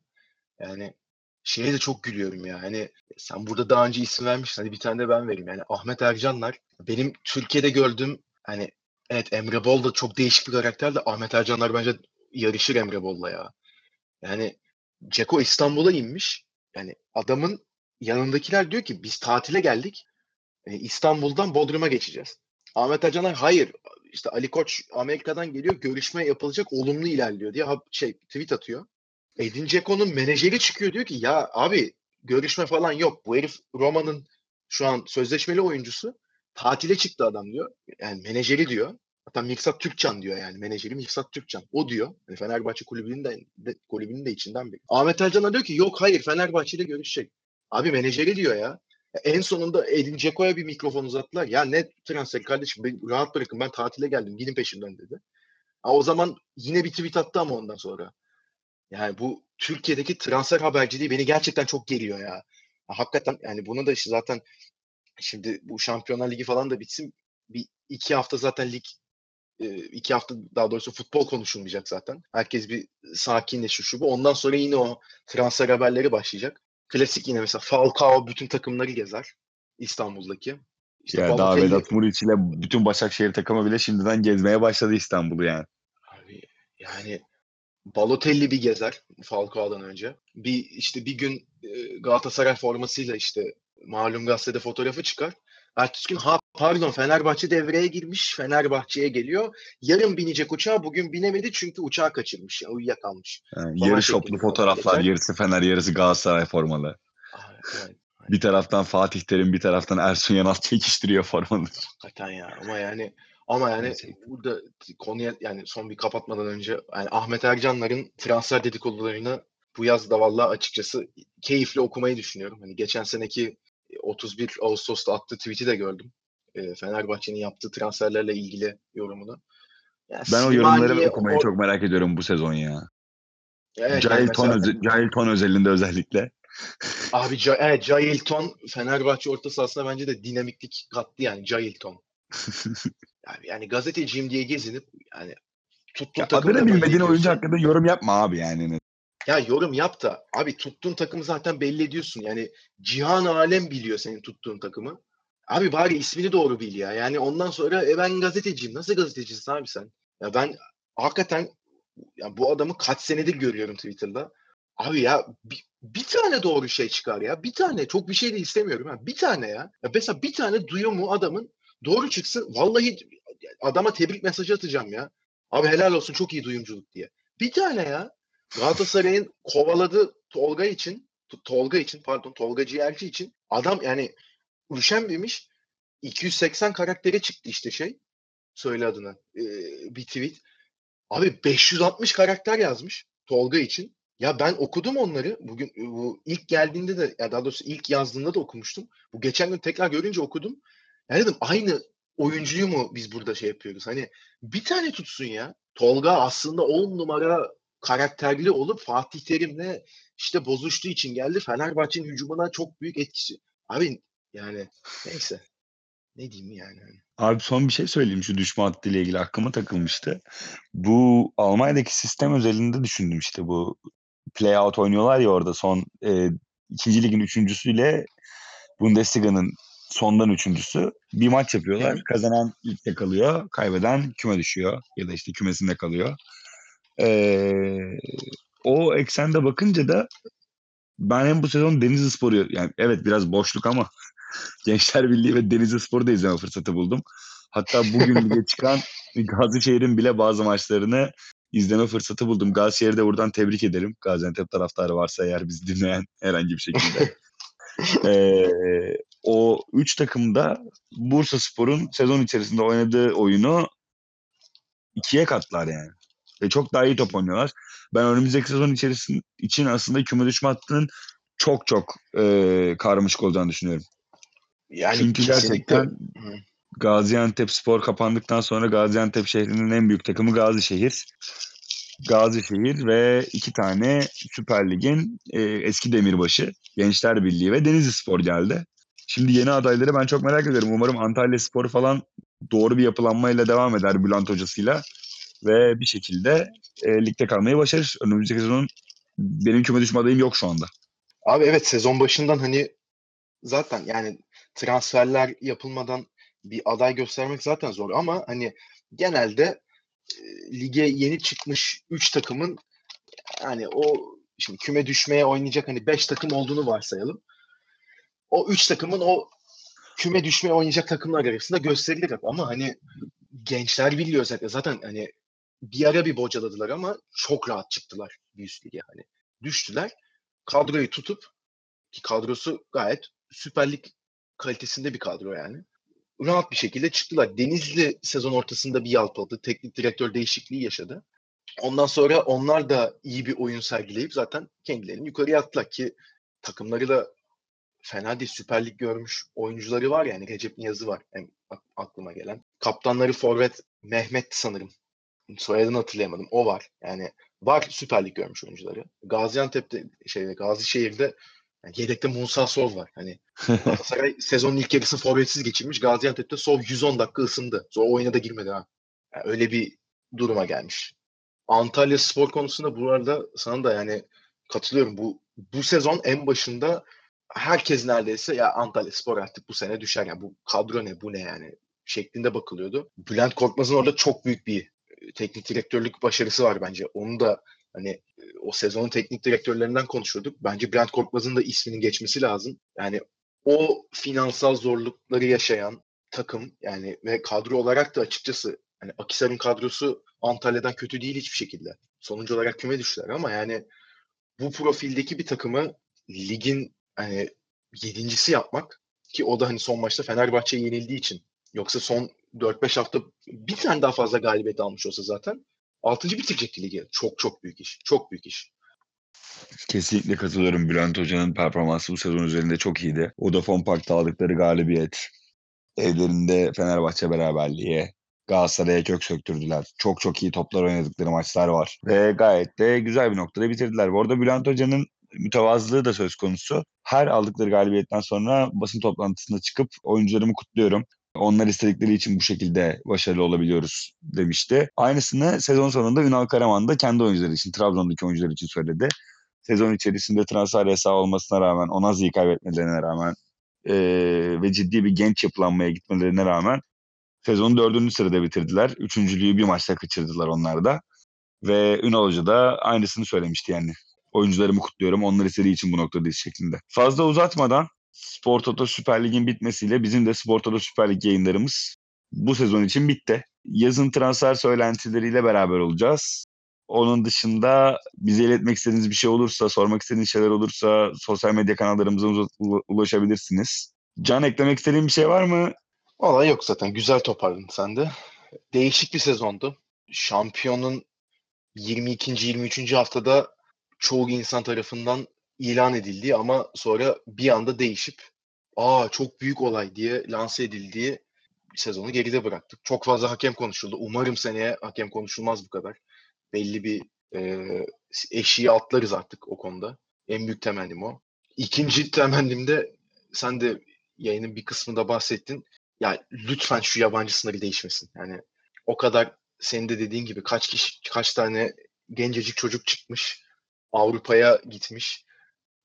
Yani şeye de çok gülüyorum ya. Hani sen burada daha önce isim vermişsin. Hadi bir tane de ben vereyim. Yani Ahmet Ercanlar benim Türkiye'de gördüğüm hani evet Emre Bol da çok değişik bir karakter de Ahmet Ercanlar bence yarışır Emre Bol'la ya. Yani Ceko İstanbul'a inmiş. Yani adamın yanındakiler diyor ki biz tatile geldik. E, İstanbul'dan Bodrum'a geçeceğiz. Ahmet Ercanlar hayır işte Ali Koç Amerika'dan geliyor görüşme yapılacak olumlu ilerliyor diye şey tweet atıyor. Edin Dzeko'nun menajeri çıkıyor diyor ki ya abi görüşme falan yok. Bu herif Roma'nın şu an sözleşmeli oyuncusu. Tatile çıktı adam diyor. Yani menajeri diyor. Hatta Mirsat Türkcan diyor yani. Menajeri Mirsat Türkcan. O diyor. Yani Fenerbahçe kulübünün de, de, kulübünün de içinden biri. Ahmet Ercan'a diyor ki yok hayır Fenerbahçe ile görüşecek. Abi menajeri diyor ya. En sonunda Edin Dzeko'ya bir mikrofon uzattılar. Ya ne transfer kardeşim rahat bırakın ben tatile geldim gidin peşimden dedi. Ha, o zaman yine bir tweet attı ama ondan sonra. Yani bu Türkiye'deki transfer haberciliği beni gerçekten çok geliyor ya. Hakikaten yani bunu da işte zaten şimdi bu Şampiyonlar Ligi falan da bitsin. Bir iki hafta zaten lig iki hafta daha doğrusu futbol konuşulmayacak zaten. Herkes bir sakinleşir şu bu. Ondan sonra yine o transfer haberleri başlayacak. Klasik yine mesela Falcao bütün takımları gezer İstanbul'daki. İşte ya daha Vedat Muriç ile bütün Başakşehir takımı bile şimdiden gezmeye başladı İstanbul'u yani. Abi yani Balotelli bir gezer Falcao'dan önce. Bir işte bir gün Galatasaray formasıyla işte malum gazetede fotoğrafı çıkar. Ertesi gün ha pardon Fenerbahçe devreye girmiş. Fenerbahçe'ye geliyor. Yarın binecek uçağa bugün binemedi çünkü uçağı kaçırmış. Yani uyuyakalmış. Yani yarı şoplu fotoğraflar. Yarısı Fener yarısı Galatasaray formalı. Evet, bir taraftan Fatih Terim bir taraftan Ersun Yanal [laughs] çekiştiriyor formaları. Hakikaten ya ama yani ama yani burada konuya yani son bir kapatmadan önce yani Ahmet Ercanların transfer dedikodularını bu yaz da vallahi açıkçası keyifli okumayı düşünüyorum. Hani geçen seneki 31 Ağustos'ta attığı tweet'i de gördüm. E, Fenerbahçe'nin yaptığı transferlerle ilgili yorumunu. Yani ben o yorumları okumayı o... çok merak ediyorum bu sezon ya. Evet, Cahil, yani ton mesela... Cahil Ton özelinde özellikle. Abi ca evet, Cahil Ton Fenerbahçe orta sahasına bence de dinamiklik kattı yani Cahil Ton. [laughs] yani, yani gazeteciyim diye gezinip yani tuttuğun ya adını bilmediğin oyuncu hakkında yorum yapma abi yani. Ya yorum yap da abi tuttuğun takımı zaten belli ediyorsun. Yani cihan alem biliyor senin tuttuğun takımı. Abi bari ismini doğru bil ya. Yani ondan sonra e ben gazeteciyim. Nasıl gazetecisin abi sen? Ya ben hakikaten ya bu adamı kaç senedir görüyorum Twitter'da. Abi ya bir, bir tane doğru şey çıkar ya. Bir tane çok bir şey de istemiyorum. Ha. Bir tane ya. ya. Mesela bir tane duyumu adamın doğru çıksın. Vallahi adama tebrik mesajı atacağım ya. Abi helal olsun çok iyi duyumculuk diye. Bir tane ya. Galatasaray'ın kovaladığı Tolga için Tolga için pardon Tolga Ciğerci için adam yani üşenmemiş 280 karaktere çıktı işte şey söyle adını ee, bir tweet. Abi 560 karakter yazmış Tolga için. Ya ben okudum onları. Bugün bu ilk geldiğinde de ya daha doğrusu ilk yazdığında da okumuştum. Bu geçen gün tekrar görünce okudum. Ya dedim aynı oyuncuyu mu biz burada şey yapıyoruz? Hani bir tane tutsun ya. Tolga aslında 10 numara karakterli olup Fatih Terim'le işte bozuştuğu için geldi. Fenerbahçe'nin hücumuna çok büyük etkisi. Abi yani neyse. Ne diyeyim yani. Abi son bir şey söyleyeyim şu düşme hattıyla ilgili aklıma takılmıştı. Bu Almanya'daki sistem özelinde düşündüm işte bu playout oynuyorlar ya orada son e, ikinci ligin üçüncüsüyle Bundesliga'nın sondan üçüncüsü bir maç yapıyorlar. Evet. Kazanan ilkte kalıyor, kaybeden küme düşüyor ya da işte kümesinde kalıyor. Ee, o eksende bakınca da ben hem bu sezon Denizli Sporu yani evet biraz boşluk ama [laughs] Gençler Birliği ve Denizli Spor'u da izleme fırsatı buldum. Hatta bugün lige çıkan [laughs] Gazişehir'in bile bazı maçlarını izleme fırsatı buldum. Gazişehir'i de buradan tebrik ederim. Gaziantep taraftarı varsa eğer bizi dinleyen [laughs] herhangi bir şekilde. ee, o üç takımda Bursa Spor'un sezon içerisinde oynadığı oyunu ikiye katlar yani. Ve çok daha iyi top oynuyorlar. Ben önümüzdeki sezon içerisinde için aslında küme düşme hattının çok çok e, karmaşık olacağını düşünüyorum. Yani Çünkü kesinlikle. gerçekten Gaziantep Spor kapandıktan sonra Gaziantep şehrinin en büyük takımı Gazişehir. Gazişehir ve iki tane Süper Lig'in e, eski demirbaşı Gençler Birliği ve Denizli Spor geldi. Şimdi yeni adayları ben çok merak ediyorum. Umarım Antalya Spor falan doğru bir yapılanmayla devam eder Bülent hocasıyla ve bir şekilde e, ligde kalmayı başarır. Önümüzdeki sezonun benim küme düşme adayım yok şu anda. Abi evet sezon başından hani zaten yani transferler yapılmadan bir aday göstermek zaten zor ama hani genelde e, lige yeni çıkmış 3 takımın yani o şimdi küme düşmeye oynayacak hani 5 takım olduğunu varsayalım. O 3 takımın o küme düşmeye oynayacak takımlar arasında gösterilir ama hani gençler biliyor zaten. Zaten hani bir ara bir bocaladılar ama çok rahat çıktılar bir üst lige hani. Düştüler. Kadroyu tutup Ki kadrosu gayet Süper Lig kalitesinde bir kadro yani. Rahat bir şekilde çıktılar. Denizli sezon ortasında bir yalpaladı. Teknik direktör değişikliği yaşadı. Ondan sonra onlar da iyi bir oyun sergileyip zaten kendilerini yukarıya attılar ki takımları da fena değil. Süper Lig görmüş oyuncuları var yani. Recep Niyazı var en aklıma gelen. Kaptanları Forvet Mehmet sanırım. Soyadını hatırlayamadım. O var. Yani var Süper Lig görmüş oyuncuları. Gaziantep'te şeyde Gazişehir'de yani yedekte Musa Sov var. Hani Galatasaray [laughs] sezonun ilk yarısı forvetsiz geçirmiş. Gaziantep'te Sov 110 dakika ısındı. Sonra oyuna da girmedi ha. Yani öyle bir duruma gelmiş. Antalya spor konusunda bu arada sana da yani katılıyorum. Bu bu sezon en başında herkes neredeyse ya Antalya Spor artık bu sene düşer. Yani bu kadro ne bu ne yani şeklinde bakılıyordu. Bülent Korkmaz'ın orada çok büyük bir teknik direktörlük başarısı var bence. Onu da hani o sezonun teknik direktörlerinden konuşuyorduk. Bence Bülent Korkmaz'ın da isminin geçmesi lazım. Yani o finansal zorlukları yaşayan takım yani ve kadro olarak da açıkçası hani Akisar'ın kadrosu Antalya'dan kötü değil hiçbir şekilde. Sonucu olarak küme düştüler ama yani bu profildeki bir takımı ligin hani yedincisi yapmak ki o da hani son maçta Fenerbahçe'ye yenildiği için yoksa son 4-5 hafta bir tane daha fazla galibiyet almış olsa zaten 6. bitirecekti ligi. Çok çok büyük iş. Çok büyük iş. Kesinlikle katılıyorum. Bülent Hoca'nın performansı bu sezon üzerinde çok iyiydi. Vodafone Park'ta aldıkları galibiyet, evlerinde Fenerbahçe beraberliği, Galatasaray'a kök söktürdüler. Çok çok iyi toplar oynadıkları maçlar var. Ve gayet de güzel bir noktada bitirdiler. Bu arada Bülent Hoca'nın mütevazılığı da söz konusu. Her aldıkları galibiyetten sonra basın toplantısında çıkıp oyuncularımı kutluyorum. Onlar istedikleri için bu şekilde başarılı olabiliyoruz demişti. Aynısını sezon sonunda Ünal Karaman da kendi oyuncuları için, Trabzon'daki oyuncular için söyledi. Sezon içerisinde transfer yasağı olmasına rağmen, Onazi'yi kaybetmelerine rağmen e, ve ciddi bir genç yapılanmaya gitmelerine rağmen sezonu dördüncü sırada bitirdiler. Üçüncülüğü bir maçta kaçırdılar onlar da. Ve Ünal Hoca da aynısını söylemişti yani. Oyuncularımı kutluyorum. Onlar istediği için bu noktadayız şeklinde. Fazla uzatmadan Spor Toto Süper Lig'in bitmesiyle bizim de Spor Toto Süper Lig yayınlarımız bu sezon için bitti. Yazın transfer söylentileriyle beraber olacağız. Onun dışında bize iletmek istediğiniz bir şey olursa, sormak istediğiniz şeyler olursa sosyal medya kanallarımıza ulaşabilirsiniz. Can eklemek istediğin bir şey var mı? Valla yok zaten. Güzel toparladın sen de. Değişik bir sezondu. Şampiyonun 22. 23. haftada çoğu insan tarafından ilan edildiği ama sonra bir anda değişip aa çok büyük olay diye lanse edildiği sezonu geride bıraktık. Çok fazla hakem konuşuldu. Umarım seneye hakem konuşulmaz bu kadar. Belli bir e, eşiği atlarız artık o konuda. En büyük temennim o. İkinci temennim de sen de yayının bir kısmında bahsettin. Ya lütfen şu yabancı sınırı değişmesin. Yani o kadar senin de dediğin gibi kaç kişi kaç tane gencecik çocuk çıkmış Avrupa'ya gitmiş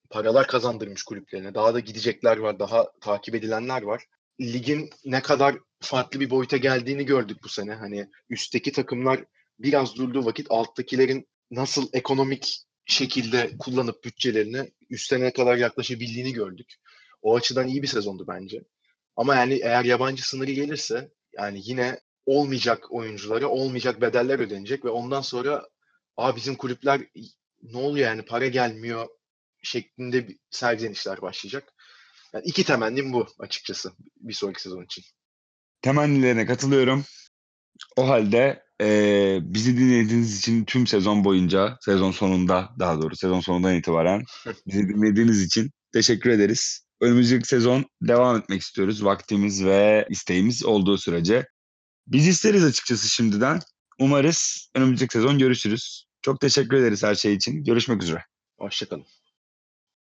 paralar kazandırmış kulüplerine. Daha da gidecekler var, daha takip edilenler var. Ligin ne kadar farklı bir boyuta geldiğini gördük bu sene. Hani üstteki takımlar biraz durduğu vakit alttakilerin nasıl ekonomik şekilde kullanıp bütçelerini üste ne kadar yaklaşabildiğini gördük. O açıdan iyi bir sezondu bence. Ama yani eğer yabancı sınırı gelirse yani yine olmayacak oyunculara olmayacak bedeller ödenecek ve ondan sonra Aa bizim kulüpler ne oluyor yani para gelmiyor şeklinde bir serzenişler başlayacak. Yani iki temennim bu açıkçası bir sonraki sezon için. Temennilerine katılıyorum. O halde e, bizi dinlediğiniz için tüm sezon boyunca, sezon sonunda daha doğru sezon sonundan itibaren [laughs] bizi dinlediğiniz için teşekkür ederiz. Önümüzdeki sezon devam etmek istiyoruz. Vaktimiz ve isteğimiz olduğu sürece. Biz isteriz açıkçası şimdiden. Umarız önümüzdeki sezon görüşürüz. Çok teşekkür ederiz her şey için. Görüşmek üzere. Hoşçakalın.